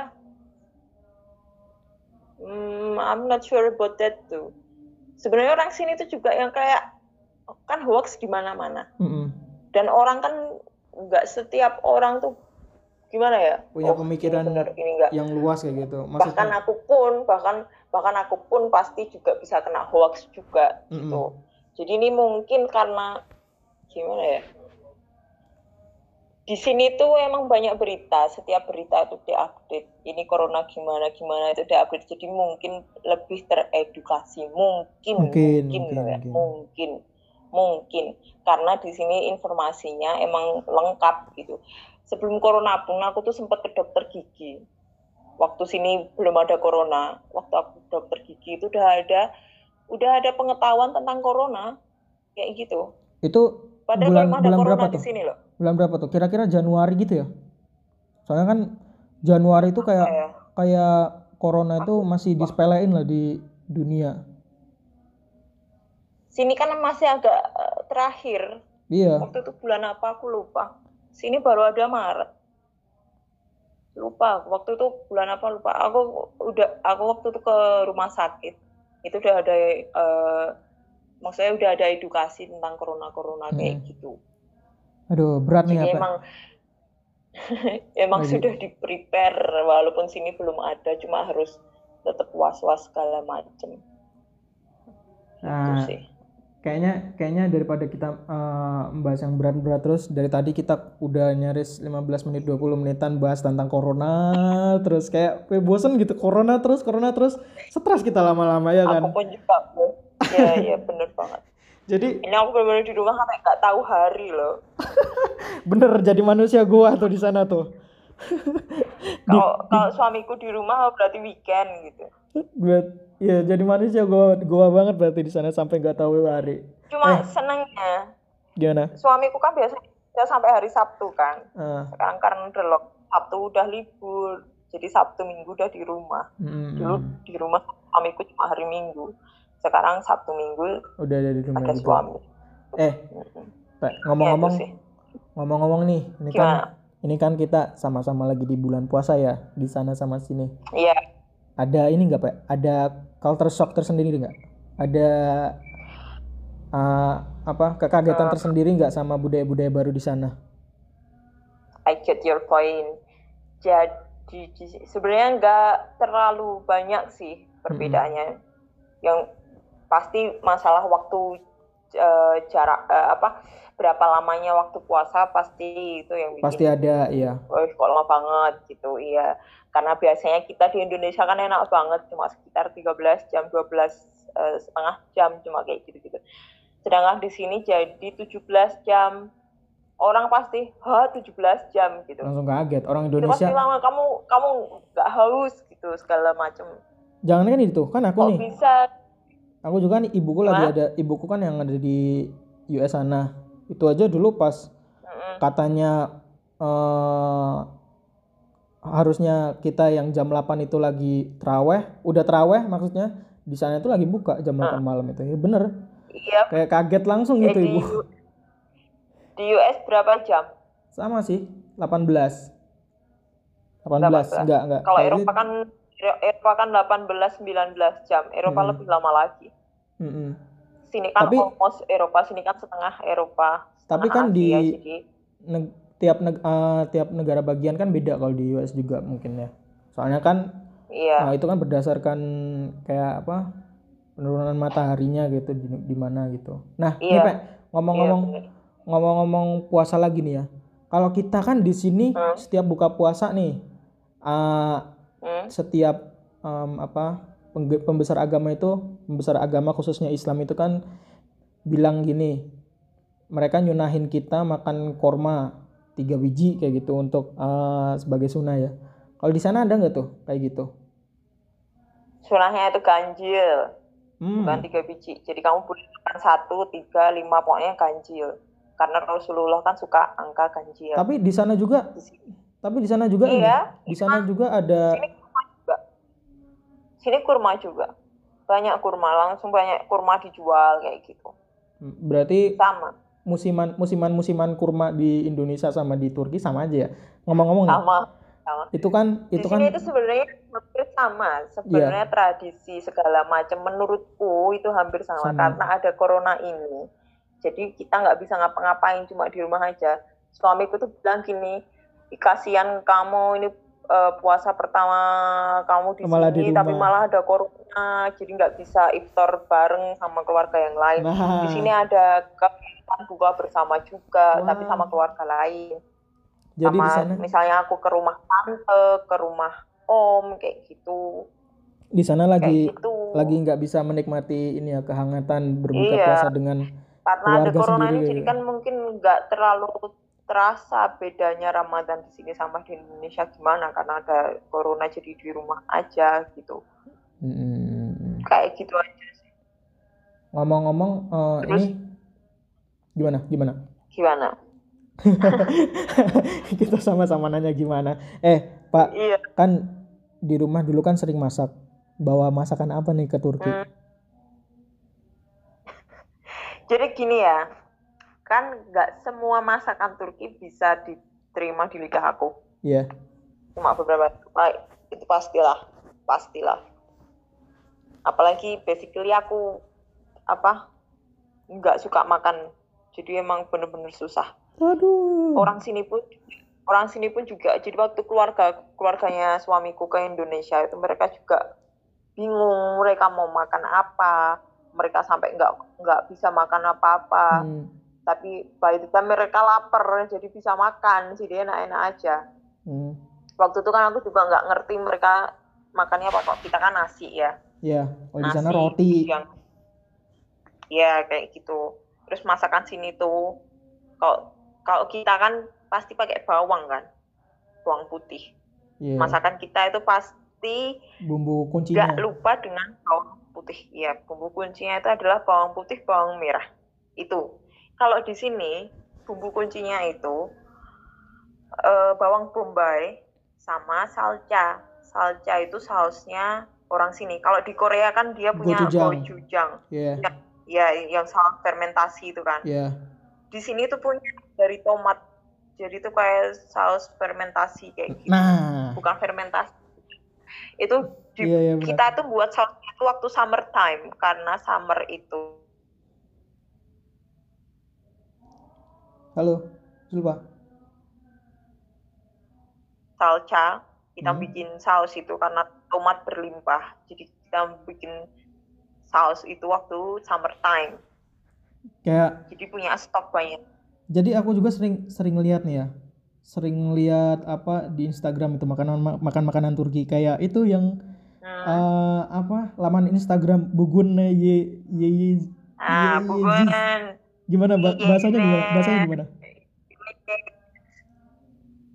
hmm, I'm not sure about that tuh. Sebenarnya orang sini tuh juga yang kayak kan hoax di mana-mana. Mm-mm, dan orang kan nggak setiap orang tuh gimana ya? Punya oh, pemikiran ini bener ini enggak yang luas kayak gitu. bahkan Maksudnya, aku pun bahkan bahkan aku pun pasti juga bisa kena hoax juga Mm-mm. gitu jadi ini mungkin karena gimana ya? Di sini tuh emang banyak berita setiap berita itu diupdate. Ini corona gimana gimana itu diupdate. Jadi mungkin lebih teredukasi. Mungkin Mungkin, mungkin, mungkin, ya, mungkin. mungkin mungkin. Karena di sini informasinya emang lengkap gitu. Sebelum corona pun aku tuh sempat ke dokter gigi. Waktu sini belum ada corona. Waktu aku ke dokter gigi itu udah ada udah ada pengetahuan tentang corona. Kayak gitu. Itu padahal bulan belum ada bulan corona berapa di tuh? sini loh. Bulan berapa tuh? Kira-kira Januari gitu ya? Soalnya kan Januari itu kayak Kayak, kayak corona itu masih disepelein lah di dunia. Sini kan masih agak eh, terakhir. Iya. waktu itu bulan apa aku lupa. Sini baru ada Maret. Lupa waktu itu bulan apa lupa. Aku udah aku waktu itu ke rumah sakit. Itu udah ada eh, maksudnya udah ada edukasi tentang corona corona kayak Hmm. gitu. Aduh, berat nih apa? emang emang Lagi. sudah di prepare walaupun sini belum ada cuma harus tetap was was segala macem. Itu Nah, sih kayaknya kayaknya daripada kita eh, membahas yang berat-berat terus dari tadi kita udah nyaris 15 menit 20 menitan bahas tentang corona terus kayak kayak bosen gitu corona terus corona terus stres kita lama-lama ya kan. aku pun juga Bu. ya ya bener banget Jadi ini aku benar-benar di rumah sampai nggak tahu hari loh bener jadi manusia gua tuh di sana tuh. kalau kalau suamiku di rumah berarti weekend gitu Buat ya jadi manusia gua gua banget berarti di sana sampai nggak tahu hari. cuma Eh. senengnya Gimana? suamiku kan biasa bisa sampai hari Sabtu kan Ah, sekarang karena udah lock Sabtu udah libur jadi Sabtu Minggu udah di rumah mm, dulu di rumah suamiku cuma hari Minggu sekarang Sabtu Minggu udah ada di rumah ada gitu. suami Eh. Pak, Ya, ngomong-ngomong sih. ngomong-ngomong nih, ini gimana kan ini kan kita sama-sama lagi di bulan puasa ya, di sana sama sini. iya Ada ini nggak Pak? Ada culture shock tersendiri nggak? Ada ah, apa kekagetan Eh. tersendiri nggak sama budaya-budaya baru di sana? I get your point. Jadi di- sebenarnya nggak terlalu banyak sih perbedaannya. Yang pasti masalah waktu eh, jarak eh, apa berapa lamanya waktu puasa pasti itu yang bikin Pasti ada, iya. "Wih, kok lama banget gitu iya. Karena biasanya kita di Indonesia kan enak banget cuma sekitar 13 jam 12 eh, setengah jam cuma kayak gitu-gitu. Sedangkan di sini jadi 17 jam. Orang pasti, "Hah, 17 jam?" gitu. Langsung kaget. Orang Itu pasti Indonesia, lama kamu kamu nggak haus gitu segala macam. jangan kan itu, kan aku Kok nih, bisa? aku juga nih ibuku lagi Hah? ada, ibuku kan yang ada di US sana. Itu aja dulu pas Mm-mm. katanya eh harusnya kita yang jam 8 itu lagi traweh, udah traweh maksudnya di sana itu lagi buka jam 8 malam itu. Ya bener. Iya. Kayak kaget langsung gitu di, ibu. Di US berapa jam? Sama sih, 18. 18, 18. enggak enggak. Kalau Kalau Eropa kan Eropa kan 18 19 jam. Eropa Hmm. lebih lama lagi. Mm-mm. Sini kan Tapi- almost Eropa, sini kan setengah Eropa. Tapi setengah kan di Asia, jadi neg- tiap neg- eh, tiap negara bagian kan beda kalau di US juga mungkin ya. Soalnya kan iya. Nah, itu kan berdasarkan kayak apa? penurunan mataharinya gitu di, di mana gitu. Nah, ini Iya. Pak, ngomong-ngomong Iya, ngomong-ngomong puasa lagi nih ya. Kalau kita kan di sini Hmm. setiap buka puasa nih eh, Hmm? setiap em, apa pembesar agama itu pembesar agama khususnya Islam itu kan bilang gini mereka nyunahin kita makan korma tiga biji kayak gitu untuk eh, sebagai sunnah ya kalau di sana ada nggak tuh kayak gitu Sunahnya itu ganjil, hmm. bukan tiga biji. Jadi kamu boleh makan satu, tiga, lima, pokoknya ganjil. Karena Rasulullah kan suka angka ganjil. tapi di sana juga Di tapi di sana juga ini Iya, di sana juga ada sini kurma juga. Sini kurma juga. Banyak kurma, langsung banyak kurma dijual kayak gitu. berarti Sama, musiman musiman musiman kurma di Indonesia sama di Turki sama aja ya ngomong-ngomong nih, sama, sama. itu kan Di itu sini kan itu sebenarnya hampir sama. Sebenarnya tradisi segala macam menurutku itu hampir sama, Sama. karena ada corona ini. Jadi kita nggak bisa ngapa-ngapain cuma di rumah aja. Suamiku tuh bilang gini, "Ih, kasihan kamu ini eh, puasa pertama kamu di Malah di sini, tapi rumah. malah ada corona, jadi nggak bisa iftar bareng sama keluarga yang lain. nah Di sini ada kegiatan buka bersama juga, tapi Wah. sama keluarga lain jadi sama di sana misalnya aku ke rumah tante, ke rumah om kayak gitu. di sana lagi Kayak gitu. lagi nggak bisa menikmati ini ya kehangatan berbuka Iya. puasa dengan Karena ada corona sendiri ini jadi kan mungkin nggak terlalu terasa bedanya Ramadan di sini sama di Indonesia gimana karena ada corona jadi di rumah aja gitu. Mm, Kayak gitu aja sih. ngomong-ngomong Terus? ini gimana gimana Gimana? kita sama-sama nanya gimana eh Pak Iya. kan di rumah dulu kan sering masak bawa masakan apa nih ke Turki Hmm. Jadi gini ya, kan nggak semua masakan Turki bisa diterima di lidah aku. Iya. Cuma beberapa ah, itu pastilah pastilah. Apalagi basically aku apa nggak suka makan. Jadi emang bener-bener susah. Aduh. Orang sini pun orang sini pun juga. Jadi waktu keluarga keluarganya suamiku ke Indonesia itu mereka juga bingung mereka mau makan apa. Mereka sampai nggak nggak bisa makan apa-apa. Hmm, tapi by the time mereka lapar jadi bisa makan jadi enak-enak aja. Hmm. waktu itu kan aku juga nggak ngerti mereka makannya apa kok kita kan nasi ya. Ya kalau di sana roti. yang ya kayak gitu. Terus masakan sini tuh kalau kalau kita kan pasti pakai bawang kan bawang putih. Iya, masakan kita itu pasti bumbu kuncinya. nggak lupa dengan bawang putih. Ya bumbu kuncinya itu adalah bawang putih bawang merah. Itu kalau di sini bumbu kuncinya itu eh, bawang bombay sama salca salca itu sausnya orang sini. Kalau di Korea kan dia punya Gochujang. gochujang. Iya, ya yang saus fermentasi itu kan. Iya. di sini itu punya dari tomat. Jadi itu kayak saus fermentasi kayak gitu. Nah, bukan fermentasi. Itu di, Iya, iya, benar. kita tuh buat saus itu waktu summer time karena summer itu halo, lupa. salca kita Hmm. bikin saus itu karena tomat berlimpah jadi kita bikin saus itu waktu summer time Kayak jadi punya stok banyak jadi aku juga sering sering lihat nih ya. Sering lihat apa di Instagram itu makanan makan makanan Turki kayak itu yang Hmm. eh, apa laman Instagram bugun ye ye ye ah bukan gimana ba- bahasanya gimana bahasanya gimana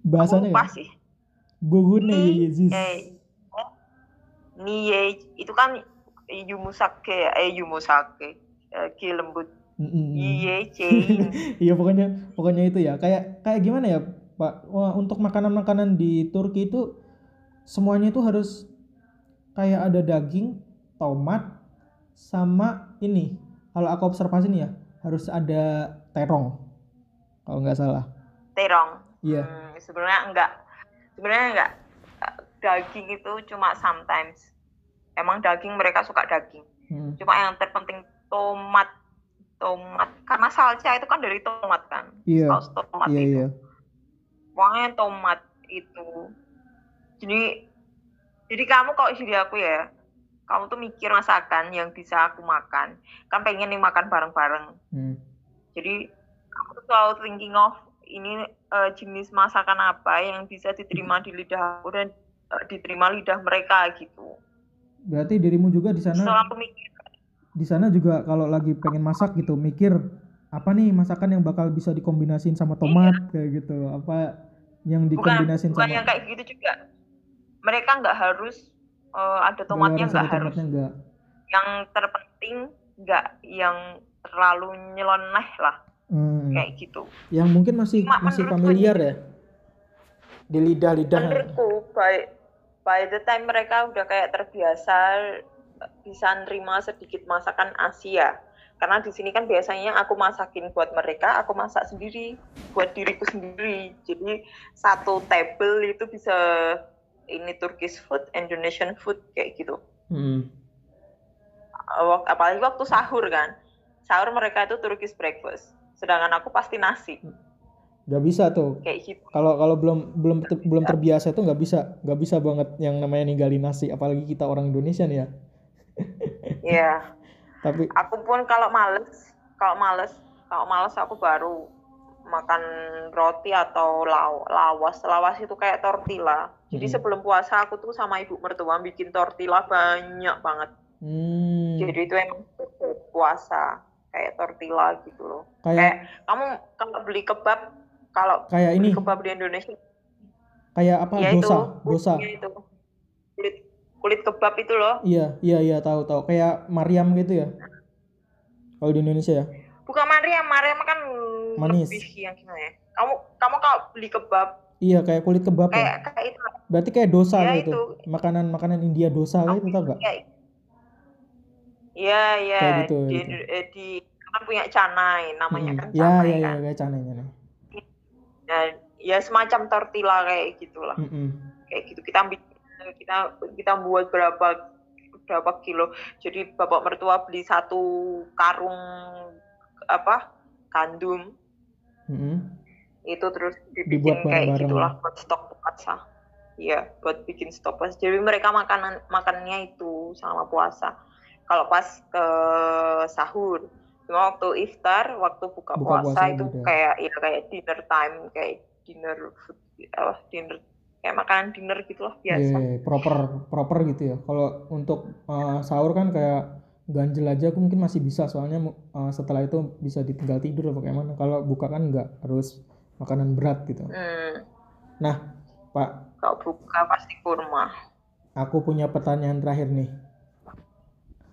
bahasanya ya sih bugun ye ye zis eh, niye itu kan yumusake eh yumusake ki lembut. Iya, Jane. Iya pokoknya pokoknya itu ya. Kayak kayak gimana ya, Pak? Wah, untuk makanan-makanan di Turki itu semuanya itu harus kayak ada daging, tomat, sama ini. Kalau aku observasi nih ya, harus ada terong. Kalau nggak salah. Terong. Iya. Hmm, sebenarnya enggak. Sebenarnya enggak. Daging itu cuma sometimes. Emang daging mereka suka daging. Mm. Cuma yang terpenting tomat. Tomat. Karena salsa itu kan dari tomat kan. Iya. Saus tomat Iya itu. iya. Pokoknya tomat itu. Jadi jadi kamu kalau jadi aku ya, kamu tuh mikir masakan yang bisa aku makan. Kan pengen nih makan bareng-bareng. Hmm. Jadi aku tuh selalu thinking of ini eh, jenis masakan apa yang bisa diterima di lidah aku dan eh, diterima lidah mereka gitu. Berarti dirimu juga di sana Selalu mikir di sana juga kalau lagi pengen masak gitu mikir apa nih masakan yang bakal bisa dikombinasin sama tomat kayak gitu apa yang Iya. bukan dikombinasin bukan sama yang kayak gitu juga. Mereka nggak harus eh, ada tomatnya Nggak harus. tomatnya nggak Yang terpenting nggak yang terlalu nyeleneh lah Hmm. kayak gitu. yang mungkin masih Cuma masih familiar ya di lidah-lidah menurutku by by the time mereka udah kayak terbiasa bisa nerima sedikit masakan Asia karena di sini kan biasanya aku masakin buat mereka aku masak sendiri buat diriku sendiri jadi satu table itu bisa ini Turkish food Indonesian food kayak gitu. Hmm. Apalagi waktu sahur kan. Sahur mereka itu Turkish breakfast. Sedangkan aku pasti nasi. Nggak bisa tuh. Kayak gitu. Kalau kalau belum belum ter- belum terbiasa itu nggak bisa. Nggak bisa banget yang namanya ninggalin nasi. Apalagi kita orang Indonesia nih ya. Ya tapi aku pun kalau males kalau males kalau males aku baru makan roti atau law, lawas. Lawas itu kayak tortilla. Jadi Mhm. sebelum puasa aku tuh sama ibu mertua bikin tortilla banyak banget. Hmm, jadi itu emang puasa kayak tortilla gitu loh. Kayak kayak kamu kalau beli kebab kalau kayak ini. beli kebab di Indonesia kayak apa? ya dosa itu dosa itu. Kulit kulit kebab itu loh. Iya iya iya tahu tahu. Kayak Mariam gitu ya? Kalau di Indonesia ya bukan Mariam Mariam kan Manis. lebih yang gimana ya kamu kamu kalau beli kebab iya kayak kulit kebab ya kayak kayak itu berarti kayak dosa Ya, gitu itu. makanan makanan India dosa kayak itu tau gak Iya, iya. Kayak gitu, di, gitu. eh, di kan punya canai, namanya Hmm. kan ya canai ya ya kan. kayak canai canai Dan ya semacam tortilla kayak gitulah. Mm-mm. Kayak gitu kita ambil kita kita buat berapa berapa kilo. Jadi bapak mertua beli satu karung apa? gandum Mm-mm. itu terus Dibuat dibikin kayak bareng-bareng. gitulah buat stok puasa. Iya, buat bikin stok puasa. Jadi mereka makanan makannya itu selama puasa. Kalau pas ke sahur, cuma waktu iftar, waktu buka, Buka puasa, puasa itu beda. kayak ya kayak dinner time, kayak dinner food, apa dinner kayak makanan dinner gitulah Iya, biasa. iya, proper proper gitu ya kalau untuk uh, sahur kan kayak ganjel aja aku mungkin masih bisa soalnya uh, setelah itu bisa ditinggal tidur apa kayak mana kalau buka kan nggak harus makanan berat gitu Hmm, nah pak kalau buka pasti kurma. aku punya pertanyaan terakhir nih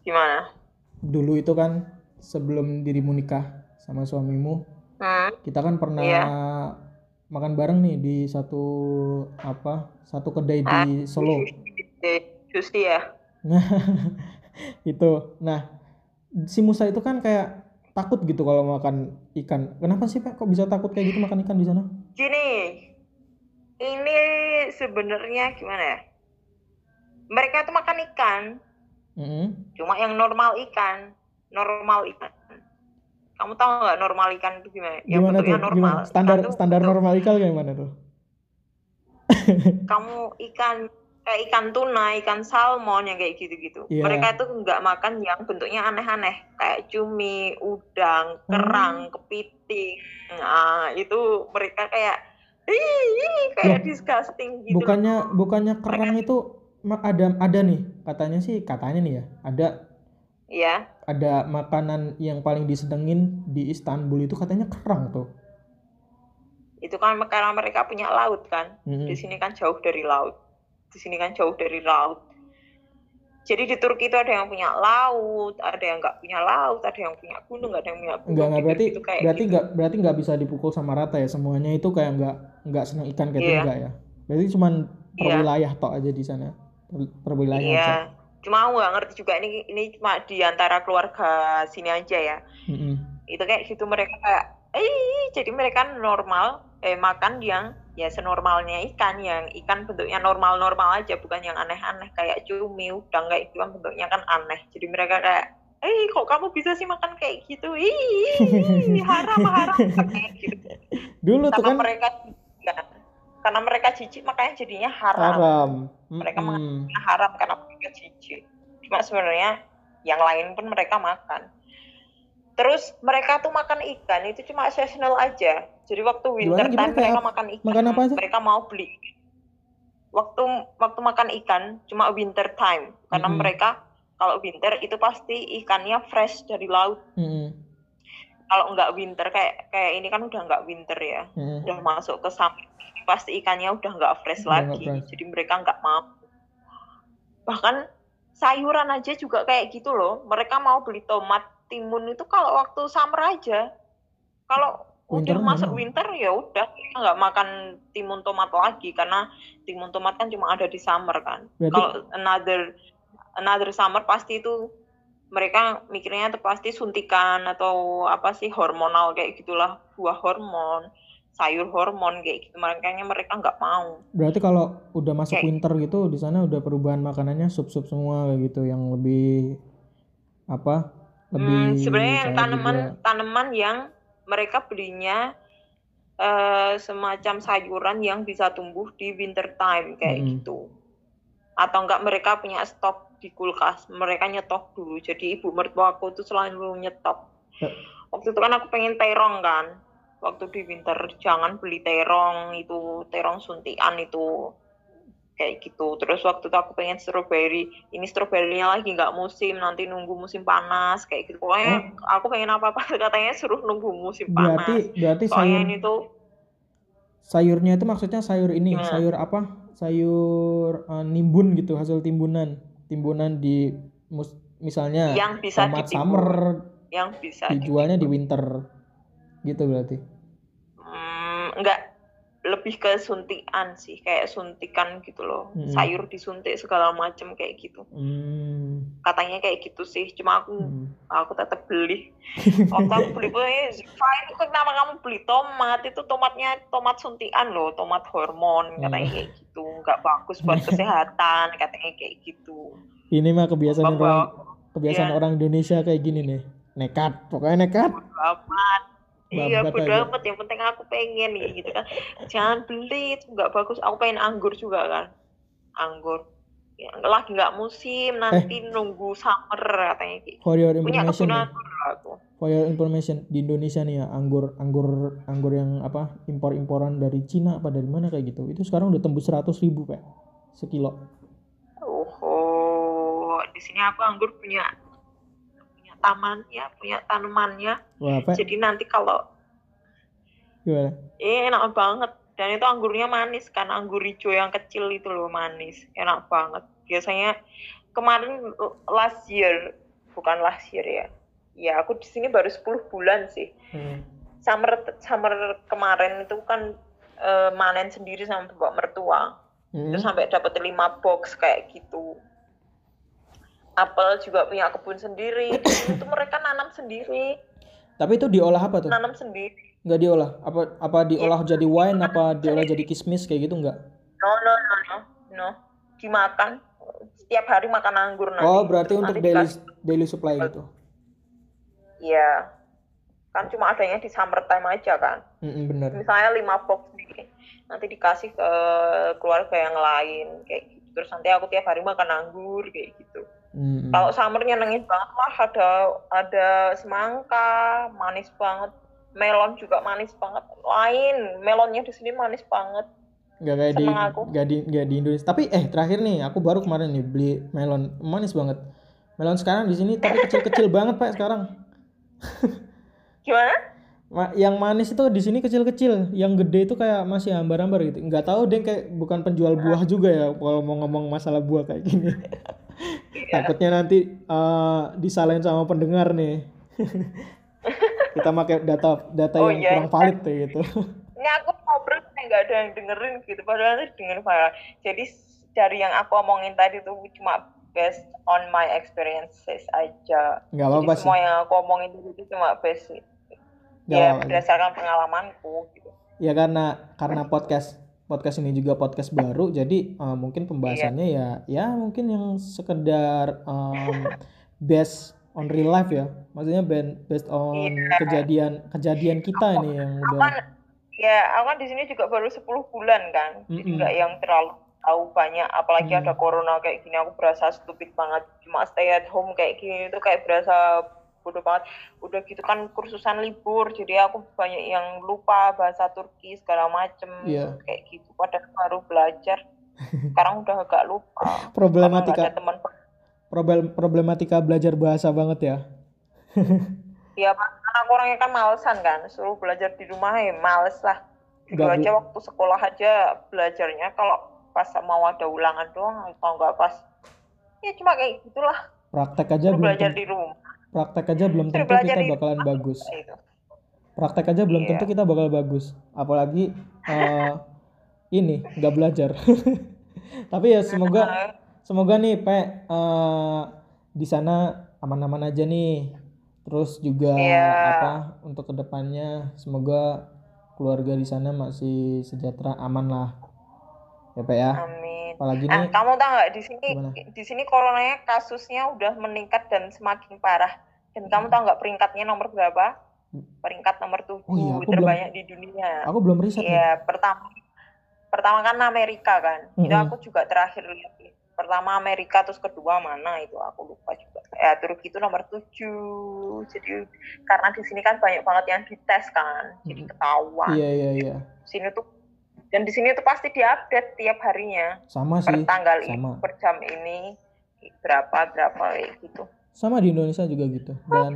Gimana? dulu itu kan sebelum dirimu nikah sama suamimu Hmm, kita kan pernah Iya. makan bareng nih di satu apa satu kedai Ah, di Solo Juicy ya. Itu. Nah, si Musa itu kan kayak takut gitu kalau makan ikan. Kenapa sih, Pak? Kok bisa takut kayak gitu makan ikan di sana? Gini, ini sebenarnya gimana ya? Mereka tuh makan ikan, Mm-mm. cuma yang normal ikan, normal ikan. Kamu tahu nggak normal ikan itu gimana? Yang Gimana tuh? normal. Gimana? Standar Ikan standar normal ikan kayak mana tuh? Kamu ikan kayak ikan tuna, ikan salmon yang kayak gitu-gitu. Iya. Mereka tuh nggak makan yang bentuknya aneh-aneh, kayak cumi, udang, kerang, kepiting. Nah, itu mereka kayak Ih, kayak Loh, disgusting gitu. Bukannya bukannya kerang itu ada ada nih katanya sih katanya nih ya ada Iya. ada makanan yang paling disedengin di Istanbul itu katanya kerang tuh. itu kan karena mereka punya laut kan Mm-mm. di sini kan jauh dari laut di sini kan jauh dari laut jadi di Turki itu ada yang punya laut, ada yang nggak punya laut, ada yang punya gunung, ada yang punya gunung. Enggak enggak berarti gitu, kayak berarti gitu. enggak berarti enggak bisa dipukul sama rata ya semuanya itu kayak enggak enggak seneng ikan kayak itu Iya. enggak ya. Berarti cuman per Iya. wilayah tok aja di sana. Per, per wilayah Iya. aja. Cuma aku nggak ngerti juga ini ini cuma di antara keluarga sini aja ya. Mm-mm. Itu kayak gitu mereka kayak eh jadi mereka normal eh makan yang ya senormalnya ikan yang ikan bentuknya normal-normal aja bukan yang aneh-aneh kayak cumi udang kayak gitu kan bentuknya kan aneh. Jadi mereka kayak eh kok kamu bisa sih makan kayak gitu? Ih, haram haram kayak gitu. Dulu tuh Karena kan mereka ya, karena mereka jijik makanya jadinya haram. haram. Mereka Mm-mm. haram karena mereka jijik. Cuma sebenarnya yang lain pun mereka makan. Terus mereka tuh makan ikan itu cuma seasonal aja. Jadi waktu winter Gimana, gimana? time mereka makan ikan. makan apa aja? Mereka mau beli. Waktu waktu makan ikan cuma winter time karena Mm-mm. mereka kalau winter itu pasti ikannya fresh dari laut. Mm-mm. Kalau nggak winter kayak kayak ini kan udah nggak winter ya. Mm-mm. udah masuk ke summer pasti ikannya udah nggak fresh Udah lagi fresh. jadi mereka nggak mau bahkan sayuran aja juga kayak gitu loh mereka mau beli tomat timun itu kalau waktu summer aja kalau Winter udah masuk winter ya udah mereka nggak makan timun tomat lagi karena timun tomat kan cuma ada di summer kan Berarti- kalau another another summer pasti itu mereka mikirnya itu pasti suntikan atau apa sih hormonal kayak gitulah buah hormon sayur hormon kayak gitu makanya mereka nggak mau Berarti kalau udah masuk Kayak- winter gitu di sana udah perubahan makanannya sup-sup semua kayak gitu yang lebih apa? Lebih Hmm, sebenarnya tanaman juga. tanaman yang mereka belinya eh, semacam sayuran yang bisa tumbuh di winter time kayak Mm-mm. gitu. Atau enggak mereka punya stok di kulkas mereka nyetok dulu. Jadi ibu mertuaku tuh selalu nyetok. Ya. waktu itu kan aku pengen terong kan. Waktu di winter jangan beli terong itu terong suntian itu kayak gitu terus waktu itu aku pengen strawberry ini stroberinya lagi nggak musim nanti nunggu musim panas kayak gitu pokoknya aku pengen apa apa katanya suruh nunggu musim panas Berarti berarti soalnya sayur ini tuh sayurnya itu maksudnya sayur ini, Gimana? sayur apa? Sayur eh, nimbun gitu, hasil timbunan. Timbunan di mus- misalnya yang bisa tomat ditimbun, summer yang bisa dijualnya di winter. Gitu berarti. Hmm, enggak lebih ke suntikan sih kayak suntikan gitu loh Mm-mm. sayur disuntik segala macem kayak gitu Hmm. katanya kayak gitu sih cuma aku hmm. aku tetap beli waktu aku beli pun eh fine kok kenapa kamu beli tomat itu tomatnya tomat suntikan loh tomat hormon katanya Hmm. kayak gitu nggak bagus buat kesehatan katanya kayak gitu Ini mah kebiasaan Bapak, orang kebiasaan Iya. orang Indonesia kayak gini nih. Nekat, pokoknya nekat. amat iya aja. amat yang penting aku pengen nih gitu kan. Jangan beli itu nggak bagus. Aku pengen anggur juga kan. Anggur. Ya, lagi nggak musim nanti nunggu summer katanya gitu. For your punya aku. For your information di Indonesia nih ya, anggur anggur anggur yang apa impor-imporan dari Cina apa dari mana kayak gitu. Itu sekarang udah tembus 100 ribu pak. Sekilo. oh di sini aku anggur punya tamannya punya tanamannya. Wah, jadi nanti kalau gimana? eh enak banget. Dan itu anggurnya manis kan anggur hijau yang kecil itu loh manis. Enak banget. Biasanya kemarin last year bukan last year ya. Ya aku di sini baru 10 bulan sih. Hmm. summer summer kemarin itu kan eh, manen sendiri sama bapak mertua. Hmm. terus sampai dapat lima box kayak gitu apel juga punya kebun sendiri tuh mereka nanam sendiri Tapi itu diolah apa tuh? nanam sendiri Nggak diolah? Apa apa diolah jadi wine? Apa diolah jadi kismis kayak gitu nggak? no no no no no dimakan setiap hari makan anggur nanti Oh berarti Terus untuk daily daily supply gitu. Iya. Kan cuma adanya di summer time aja kan. Mm bener. Misalnya 5 box nih. Nanti dikasih ke keluarga yang lain kayak gitu. Terus nanti aku tiap hari makan anggur kayak gitu. Mm. Kalau summer nyenengin banget lah ada ada semangka, manis banget. Melon juga manis banget. Lain, melonnya di sini manis banget. Nggak kayak di aku. nggak di nggak di Indonesia. Tapi eh terakhir nih aku baru kemarin nih beli melon manis banget. Melon sekarang di sini tapi kecil-kecil banget pak sekarang. Gimana? Ma- yang manis itu di sini kecil-kecil, yang gede itu kayak masih hambar-hambar gitu. Nggak tahu deh kayak bukan penjual buah juga ya kalau mau ngomong masalah buah kayak gini. Takutnya nanti eh, disalahin sama pendengar nih. Kita pakai data data Oh, yang iya. kurang valid kayak gitu. ini aku ngobrol nggak ada yang dengerin gitu padahal nanti dengerin Farah jadi dari yang aku omongin tadi tuh cuma based on my experiences aja Nggak apa-apa sih. semua yang aku omongin itu cuma based ya berdasarkan pengalamanku gitu Ya karena karena podcast podcast ini juga podcast baru, jadi eh, mungkin pembahasannya ya ya mungkin yang sekedar em, based on real life ya, maksudnya based on Iya. kejadian kejadian kita ini yang aku udah kan ya aku kan di sini juga baru 10 bulan kan jadi Mm-mm. nggak yang terlalu tahu banyak apalagi Hmm. ada corona kayak gini aku berasa stupid banget cuma stay at home kayak gini itu kayak berasa bodoh banget. Udah gitu kan kursusan libur jadi aku banyak yang lupa bahasa Turki segala macem. Iya. kayak gitu padahal baru belajar. Sekarang udah agak lupa. Problematika teman problem problematika belajar bahasa banget ya. ya Pak, aku orangnya kan malesan kan suruh belajar di rumah ya males lah. Nggak aja waktu sekolah aja belajarnya kalau pas mau ada ulangan doang kalau nggak pas ya cuma kayak gitulah. Praktek aja suruh belajar di rumah praktek aja belum tentu kita bakalan bagus. Praktek aja belum Iya. tentu kita bakal bagus, apalagi eh, ini nggak belajar. Tapi ya semoga Semoga nih Pe eh, di sana aman-aman aja nih. Terus juga Iya. apa untuk ke depannya semoga keluarga di sana masih sejahtera aman lah. Ya Pe ya. amin Apalagi nah nih kamu tahu nggak di sini Gimana? di sini coronanya kasusnya udah meningkat dan semakin parah dan kamu tahu nggak peringkatnya nomor berapa peringkat nomor tujuh Oh iya, aku belum- terbanyak di dunia aku belum riset nih. Iya, pertama pertama kan Amerika kan. Itu Mm-mm. aku juga terakhir lihat. Pertama Amerika terus kedua mana itu aku lupa juga. Ya Turki itu nomor 7. Jadi karena di sini kan banyak banget yang dites kan. Jadi ketahuan. Iya iya iya. Sini tuh dan di sini tuh pasti diupdate tiap harinya. Sama Per sih. tanggal ini, Sama. per jam ini berapa berapa kayak gitu. Sama di Indonesia juga gitu. Dan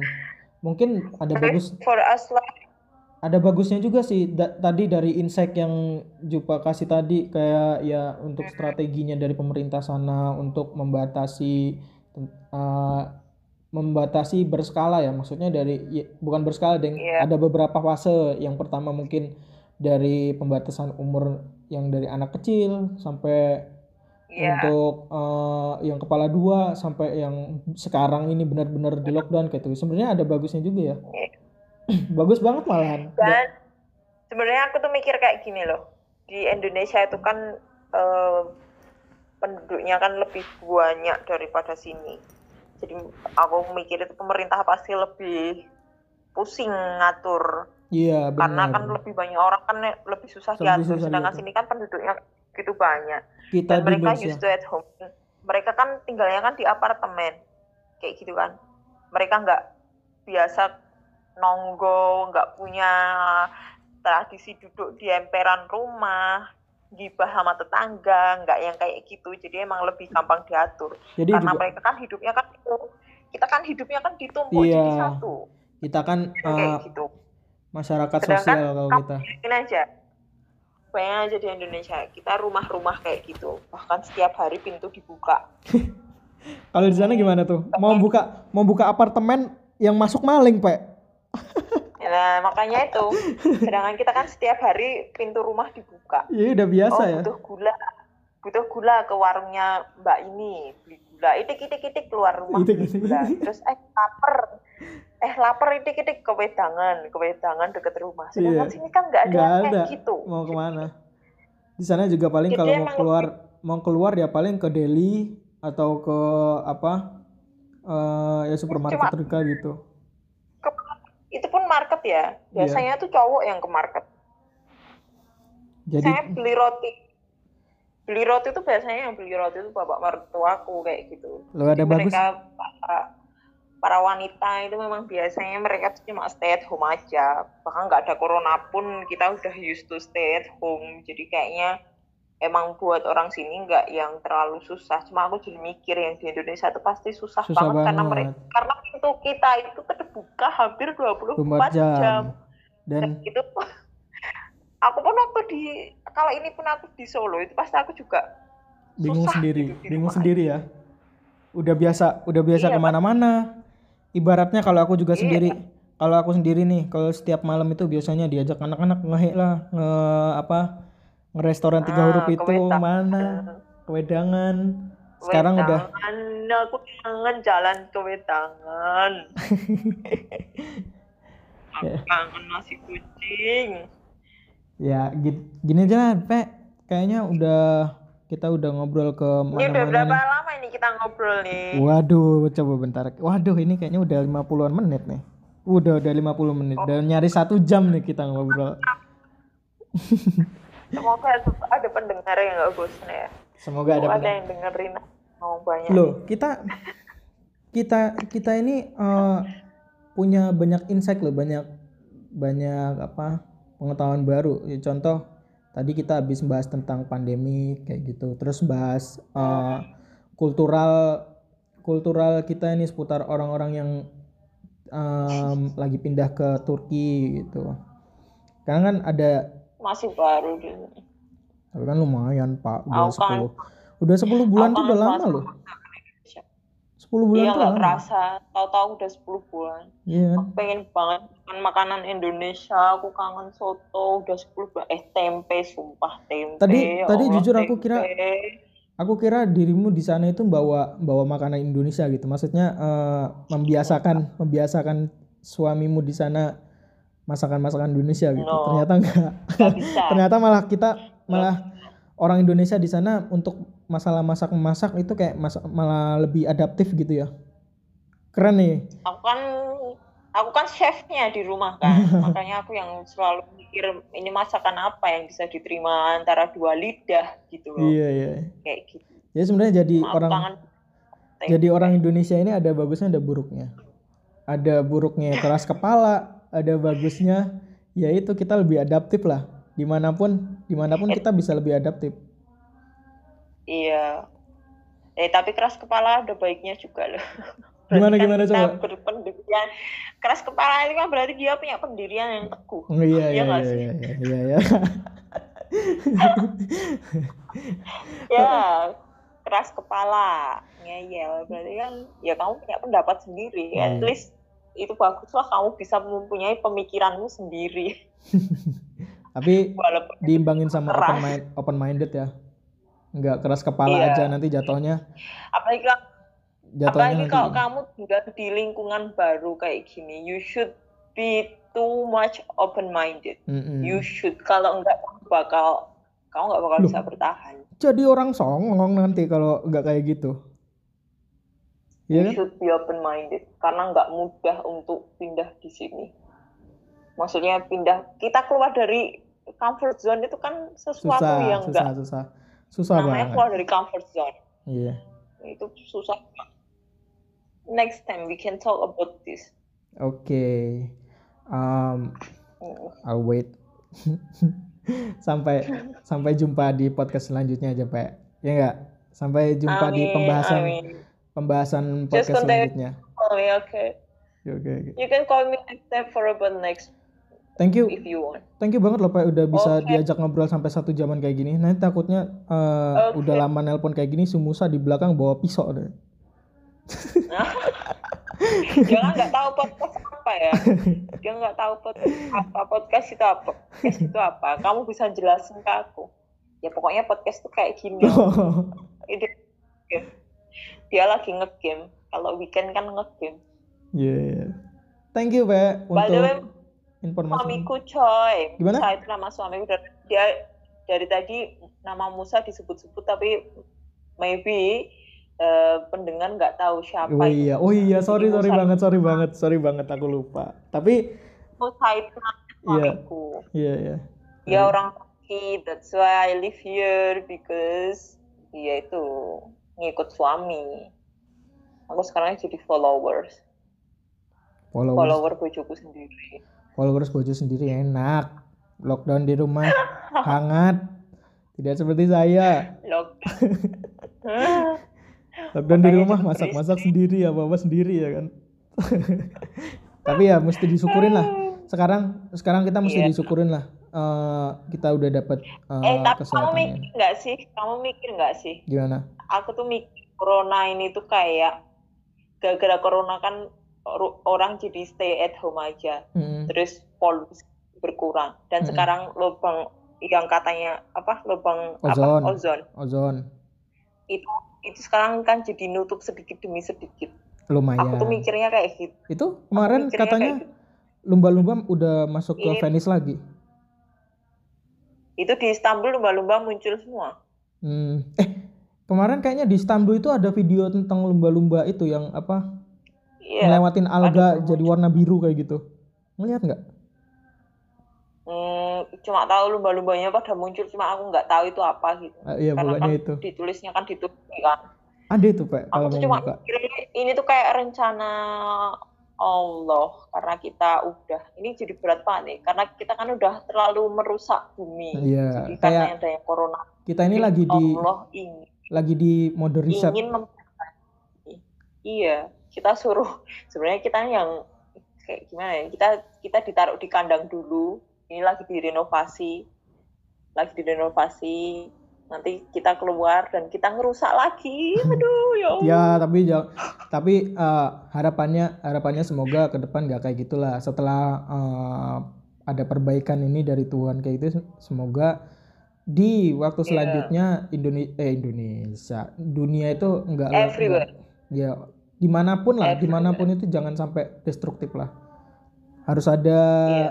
mungkin ada bagus For us like ada bagusnya juga sih Da- tadi dari insight yang Jupa kasih tadi kayak ya untuk strateginya dari pemerintah sana untuk membatasi eh, membatasi berskala ya maksudnya dari ya, bukan berskala deng Iya. ada beberapa fase yang pertama mungkin dari pembatasan umur yang dari anak kecil sampai ya untuk eh, yang kepala dua sampai yang sekarang ini benar-benar di lockdown kayak gitu. Sebenarnya ada bagusnya juga ya. Bagus banget malahan. Dan sebenarnya aku tuh mikir kayak gini loh. Di Indonesia itu kan eh, penduduknya kan lebih banyak daripada sini. Jadi aku mikir itu pemerintah pasti lebih pusing ngatur iya karena benar. kan lebih banyak orang kan lebih susah Lebih diatur. susah sedangkan sini kan penduduknya gitu banyak. Kita dan mereka Indonesia used to at home. Mereka kan tinggalnya kan di apartemen. Kayak gitu kan. Mereka nggak biasa nonggo nggak punya tradisi duduk di emperan rumah gibah sama tetangga nggak yang kayak gitu. Jadi emang lebih gampang diatur. Jadi karena juga mereka kan hidupnya kan kita kan hidupnya kan ditumpuk Iya. jadi satu. Kita kan kayak eh, gitu masyarakat Sedangkan sosial kalau kita. aja bayangin aja di Indonesia. Kita rumah-rumah kayak gitu. Bahkan setiap hari pintu dibuka. Kalau di sana gimana tuh? Mau buka mau buka apartemen yang masuk maling pak? Nah makanya itu. Sedangkan kita kan setiap hari pintu rumah dibuka. Iya udah biasa oh ya. butuh gula. Butuh gula ke warungnya mbak ini. Beli gula. Itik itik itik keluar rumah. Itik, itik. gula. Terus eh lapar eh lapar itik itik ke wedangan ke wedangan deket rumah. Sedangkan Iya. sini kan nggak ada ada. kayak gitu. Mau ke mana di sana juga paling Jadi kalau mau keluar mau keluar ya paling ke Delhi atau ke apa eh ya supermarket Cuma- terdekat gitu. Ke- itu pun market ya. Biasanya tuh cowok yang ke market. Jadi saya beli roti. Beli roti itu biasanya yang beli roti itu bapak mertuaku kayak gitu. Lo ada Jadi bagus? mereka para, wanita itu memang biasanya mereka tuh cuma stay at home aja. Bahkan nggak ada corona pun kita udah used to stay at home. Jadi kayaknya emang buat orang sini nggak yang terlalu susah. Cuma aku jadi mikir yang di Indonesia itu pasti susah, Susah banget, karena banget. mereka karena pintu kita itu terbuka hampir 24 24 jam. jam. Dan itu aku pun waktu di kalau ini pun aku di Solo itu pasti aku juga bingung sendiri gitu bingung sendiri ya. Udah biasa udah biasa Iya, ke mana-mana ibaratnya kalau aku juga Iya. sendiri kalau aku sendiri nih kalau setiap malam itu biasanya diajak anak-anak ngehe lah nge apa ngerestoran tiga Ah, huruf itu kewedangan. mana kewedangan sekarang udah aku kangen jalan ke Wedangan aku Ya. kangen nasi kucing ya gi- gini aja lah pe kayaknya udah kita udah ngobrol ke ini udah berapa nih. lama ini kita ngobrol nih? Waduh coba bentar. Waduh ini kayaknya udah 50-an menit nih. Udah udah 50 menit. Oh. udah nyari satu jam nih kita ngobrol. Semoga ada pendengar yang gak bosan ya. Semoga ada ada, pendengar. yang dengerin mau banyak Loh, kita kita kita ini eh, punya banyak insight loh, banyak banyak apa pengetahuan baru. Ya, contoh tadi kita habis bahas tentang pandemi kayak gitu, terus bahas eh, kultural kultural kita ini seputar orang-orang yang em, lagi pindah ke Turki gitu. Karena kan ada masih baru sini. tapi kan lumayan Pak, udah Aku kan- 10 udah 10 bulan Aku tuh udah kan lama loh. Ke Indonesia. 10 bulan iya tuh nggak kerasa tahu-tahu udah 10 bulan Iya kan? aku pengen banget makan makanan Indonesia aku kangen soto udah 10 bulan eh tempe sumpah tempe Tadi- ya tadi Allah, jujur aku kira- tempe. Aku kira dirimu di sana itu bawa bawa makanan Indonesia gitu. Maksudnya eh, membiasakan membiasakan suamimu di sana masakan-masakan Indonesia gitu. No. Ternyata enggak. Ternyata malah kita malah orang Indonesia di sana untuk masalah masak-masak itu kayak mas- malah lebih adaptif gitu ya. Keren nih. aku kan aku kan chefnya di rumah kan makanya aku yang selalu mikir ini masakan apa yang bisa diterima antara dua lidah gitu loh Iya, iya. kayak gitu Jadi sebenarnya jadi Maaf, orang tempe. jadi orang Indonesia ini ada bagusnya ada buruknya. Ada buruknya keras kepala, ada bagusnya ya itu kita lebih adaptif lah. Di mana pun di mana pun kita bisa lebih adaptif. Iya. Eh tapi keras kepala ada baiknya juga loh. Gimana, kan gimana, kita coba? Berpendirian. Keras kepala itu kan berarti dia punya pendirian yang teguh. Oh, iya Iya iya iya iya iya iya. iya. Ya, keras kepala, ngeyel. Berarti kan ya kamu punya pendapat sendiri. At Hmm. least itu baguslah kamu bisa mempunyai pemikiranmu sendiri. Tapi Walaupun diimbangin sama Keras. open mind open minded ya. Enggak keras kepala Iya. aja nanti jatuhnya apalagi kalau jatuhnya apalagi nanti kalau ini. kamu tinggal di lingkungan baru kayak gini, you should be too much open minded. Mm-mm. You should kalau enggak bakal kamu nggak bakal Loh. bisa bertahan. Jadi orang songong nanti kalau nggak kayak gitu. Iya You kan? should be open minded karena nggak mudah untuk pindah di sini. Maksudnya pindah kita keluar dari comfort zone itu kan sesuatu Susah, yang susah, enggak susah. Susah namanya banget. keluar dari comfort zone. Iya. Itu susah. Next time we can talk about this. Oke. Um, Mm. I'll wait. sampai sampai jumpa di podcast selanjutnya aja, Pak. Ya enggak? Sampai jumpa di Amin, pembahasan amin. pembahasan podcast selanjutnya. Call me, okay. Oke, oke. You can call me next time for about next Thank you. if you want. Thank you banget loh Pak udah bisa Oke. diajak ngobrol sampai satu jaman kayak gini. Nanti takutnya eh, Oke. udah lama nelpon kayak gini Sumusa di belakang bawa pisau deh. Dia kan nggak tahu podcast apa ya. Dia nggak tahu podcast apa. Podcast itu apa? Podcast itu apa? Kamu bisa jelasin ke aku. Ya pokoknya podcast itu kayak gini. Ini game. Dia lagi ngegame. Kalau weekend kan ngegame. Yeah. Thank you Pak By the way, untuk informasi. suamiku coy. Gimana? Musa itu nama suamiku dari dia dari tadi nama Musa disebut-sebut tapi maybe eh, pendengar nggak tahu siapa Oh iya, oh iya, sorry sorry Musa- banget, sorry banget, sorry banget aku lupa. Tapi Musa itu nama Iya. suamiku. iya iya. Dia orang Turki, that's why I live here because dia itu ngikut suami. Aku sekarang jadi followers, Followers, follower bojoku sendiri. Followers bojo sendiri enak. Lockdown di rumah hangat. Tidak seperti saya. Lockdown. Lockdown di rumah masak-masak sendiri ya, bapak sendiri ya kan. Tapi ya mesti disyukurin lah. sekarang sekarang kita mesti Iya. disyukurin lah eh, kita udah dapat eh, Eh, tapi kamu mikir nggak sih? Kamu mikir nggak sih? Gimana? Aku tuh mikir corona ini tuh kayak gara-gara corona kan orang jadi stay at home aja. Mm, Terus polusi berkurang. Dan Mm-mm. sekarang lubang yang katanya apa? Lubang Ozon. apa? Ozon. ozon Itu itu sekarang kan jadi nutup sedikit demi sedikit. lumayan. Aku tuh mikirnya kayak gitu. Itu kemarin katanya gitu. lumba-lumba udah masuk ke Ini- Venice lagi. Itu di Istanbul lumba-lumba muncul semua. Hmm. Eh, kemarin kayaknya di Istanbul itu ada video tentang lumba-lumba itu yang apa? Iya. Ngelewatin alga ada jadi warna biru kayak gitu. Ngeliat nggak? Hmm, cuma tahu lumba-lumbanya pada muncul cuma aku nggak tahu itu apa gitu. Ah, iya, Karena kan itu. ditulisnya kan ditulis kan. Ada itu, Pak, kalau Aku tuh cuma mikir ini tuh kayak rencana Allah karena kita udah ini jadi berat banget nih karena kita kan udah terlalu merusak bumi. Iya, Jadi karena kayak adanya corona kita ini lagi di Allah ingin lagi di mode riset. ingin memperbaiki. Iya, kita suruh sebenarnya kita yang kayak gimana ya? Kita kita ditaruh di kandang dulu. Ini lagi direnovasi. Lagi direnovasi. Nanti kita keluar dan kita ngerusak lagi. Aduh, ya Allah. Ya, tapi tapi eh, harapannya harapannya semoga ke depan nggak kayak gitulah. Setelah eh, ada perbaikan ini dari Tuhan kayak gitu, semoga di waktu Iya. selanjutnya Indonesia eh Indonesia dunia itu enggak Everywhere. ya di mana pun lah di mana pun itu jangan sampai destruktif lah harus ada Iya.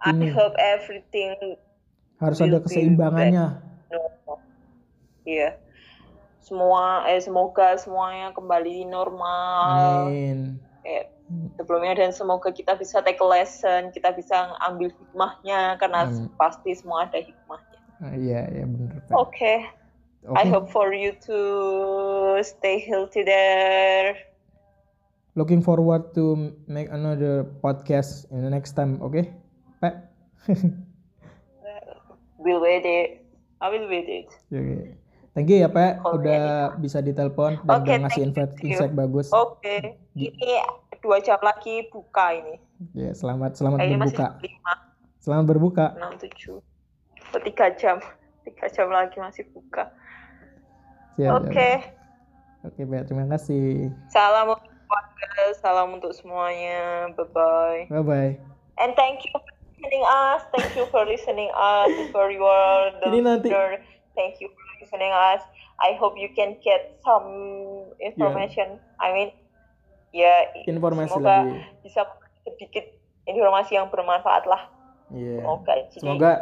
I ini. hope everything harus ada keseimbangannya. Iya. Semua eh semoga semuanya kembali normal. amin Kayak sebelumnya dan semoga kita bisa take a lesson, kita bisa ambil hikmahnya karena Amin. pasti semua ada hikmahnya. Ah, iya iya benar. Oke, Oke. I hope for you to stay healthy there. looking forward to make another podcast in the next time oke Pak We'll wait it. I will wait it. Oke. Thank you ya Pak, Oke. udah bisa ditelepon dan Oke, udah ngasih insight, insight bagus. Oke, ini dua jam lagi buka ini. Ya, selamat selamat Kayaknya masih berbuka. lima, Selamat berbuka. enam, tujuh, tiga jam, tiga jam lagi masih buka. Siap, Oke, siap. Oke, Pak. Terima kasih. salam untuk keluarga, salam untuk semuanya. Bye bye. Bye bye. And thank you for listening us. Thank you for listening us. For your the Ini nanti- listener. Thank you for listening us. I hope you can get some information. I mean, ya Informasi semoga lagi. bisa sedikit informasi yang bermanfaat lah. Iya. Semoga. Jadi, Semoga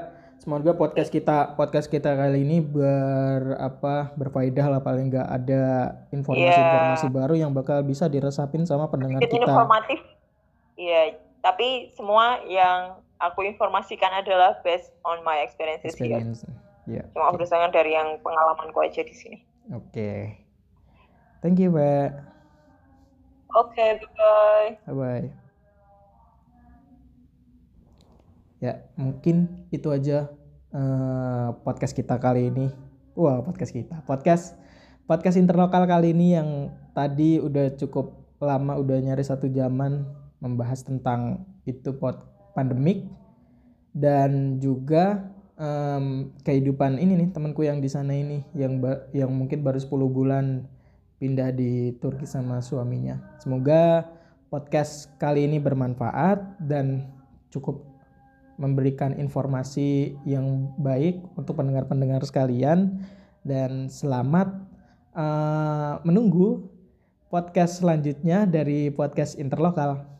semoga podcast kita podcast kita kali ini ber apa berfaedah lah paling nggak ada informasi-informasi baru yang bakal bisa diresapin sama pendengar sedikit kita. informatif. Iya, tapi semua yang aku informasikan adalah based on my experiences here. Experience. Ya. Cuma berdasarkan dari yang pengalamanku aja di sini. Oke. Thank you, Pak. Oke, bye. Bye bye. Ya, mungkin itu aja eh, podcast kita kali ini. Wah, podcast kita. Podcast podcast interlokal kali ini yang tadi udah cukup lama udah nyari satu jaman membahas tentang itu pot pandemik dan juga em, kehidupan ini nih temanku yang di sana ini yang yang mungkin baru 10 bulan pindah di Turki sama suaminya. Semoga podcast kali ini bermanfaat dan cukup memberikan informasi yang baik untuk pendengar-pendengar sekalian dan selamat eh, menunggu podcast selanjutnya dari podcast interlokal.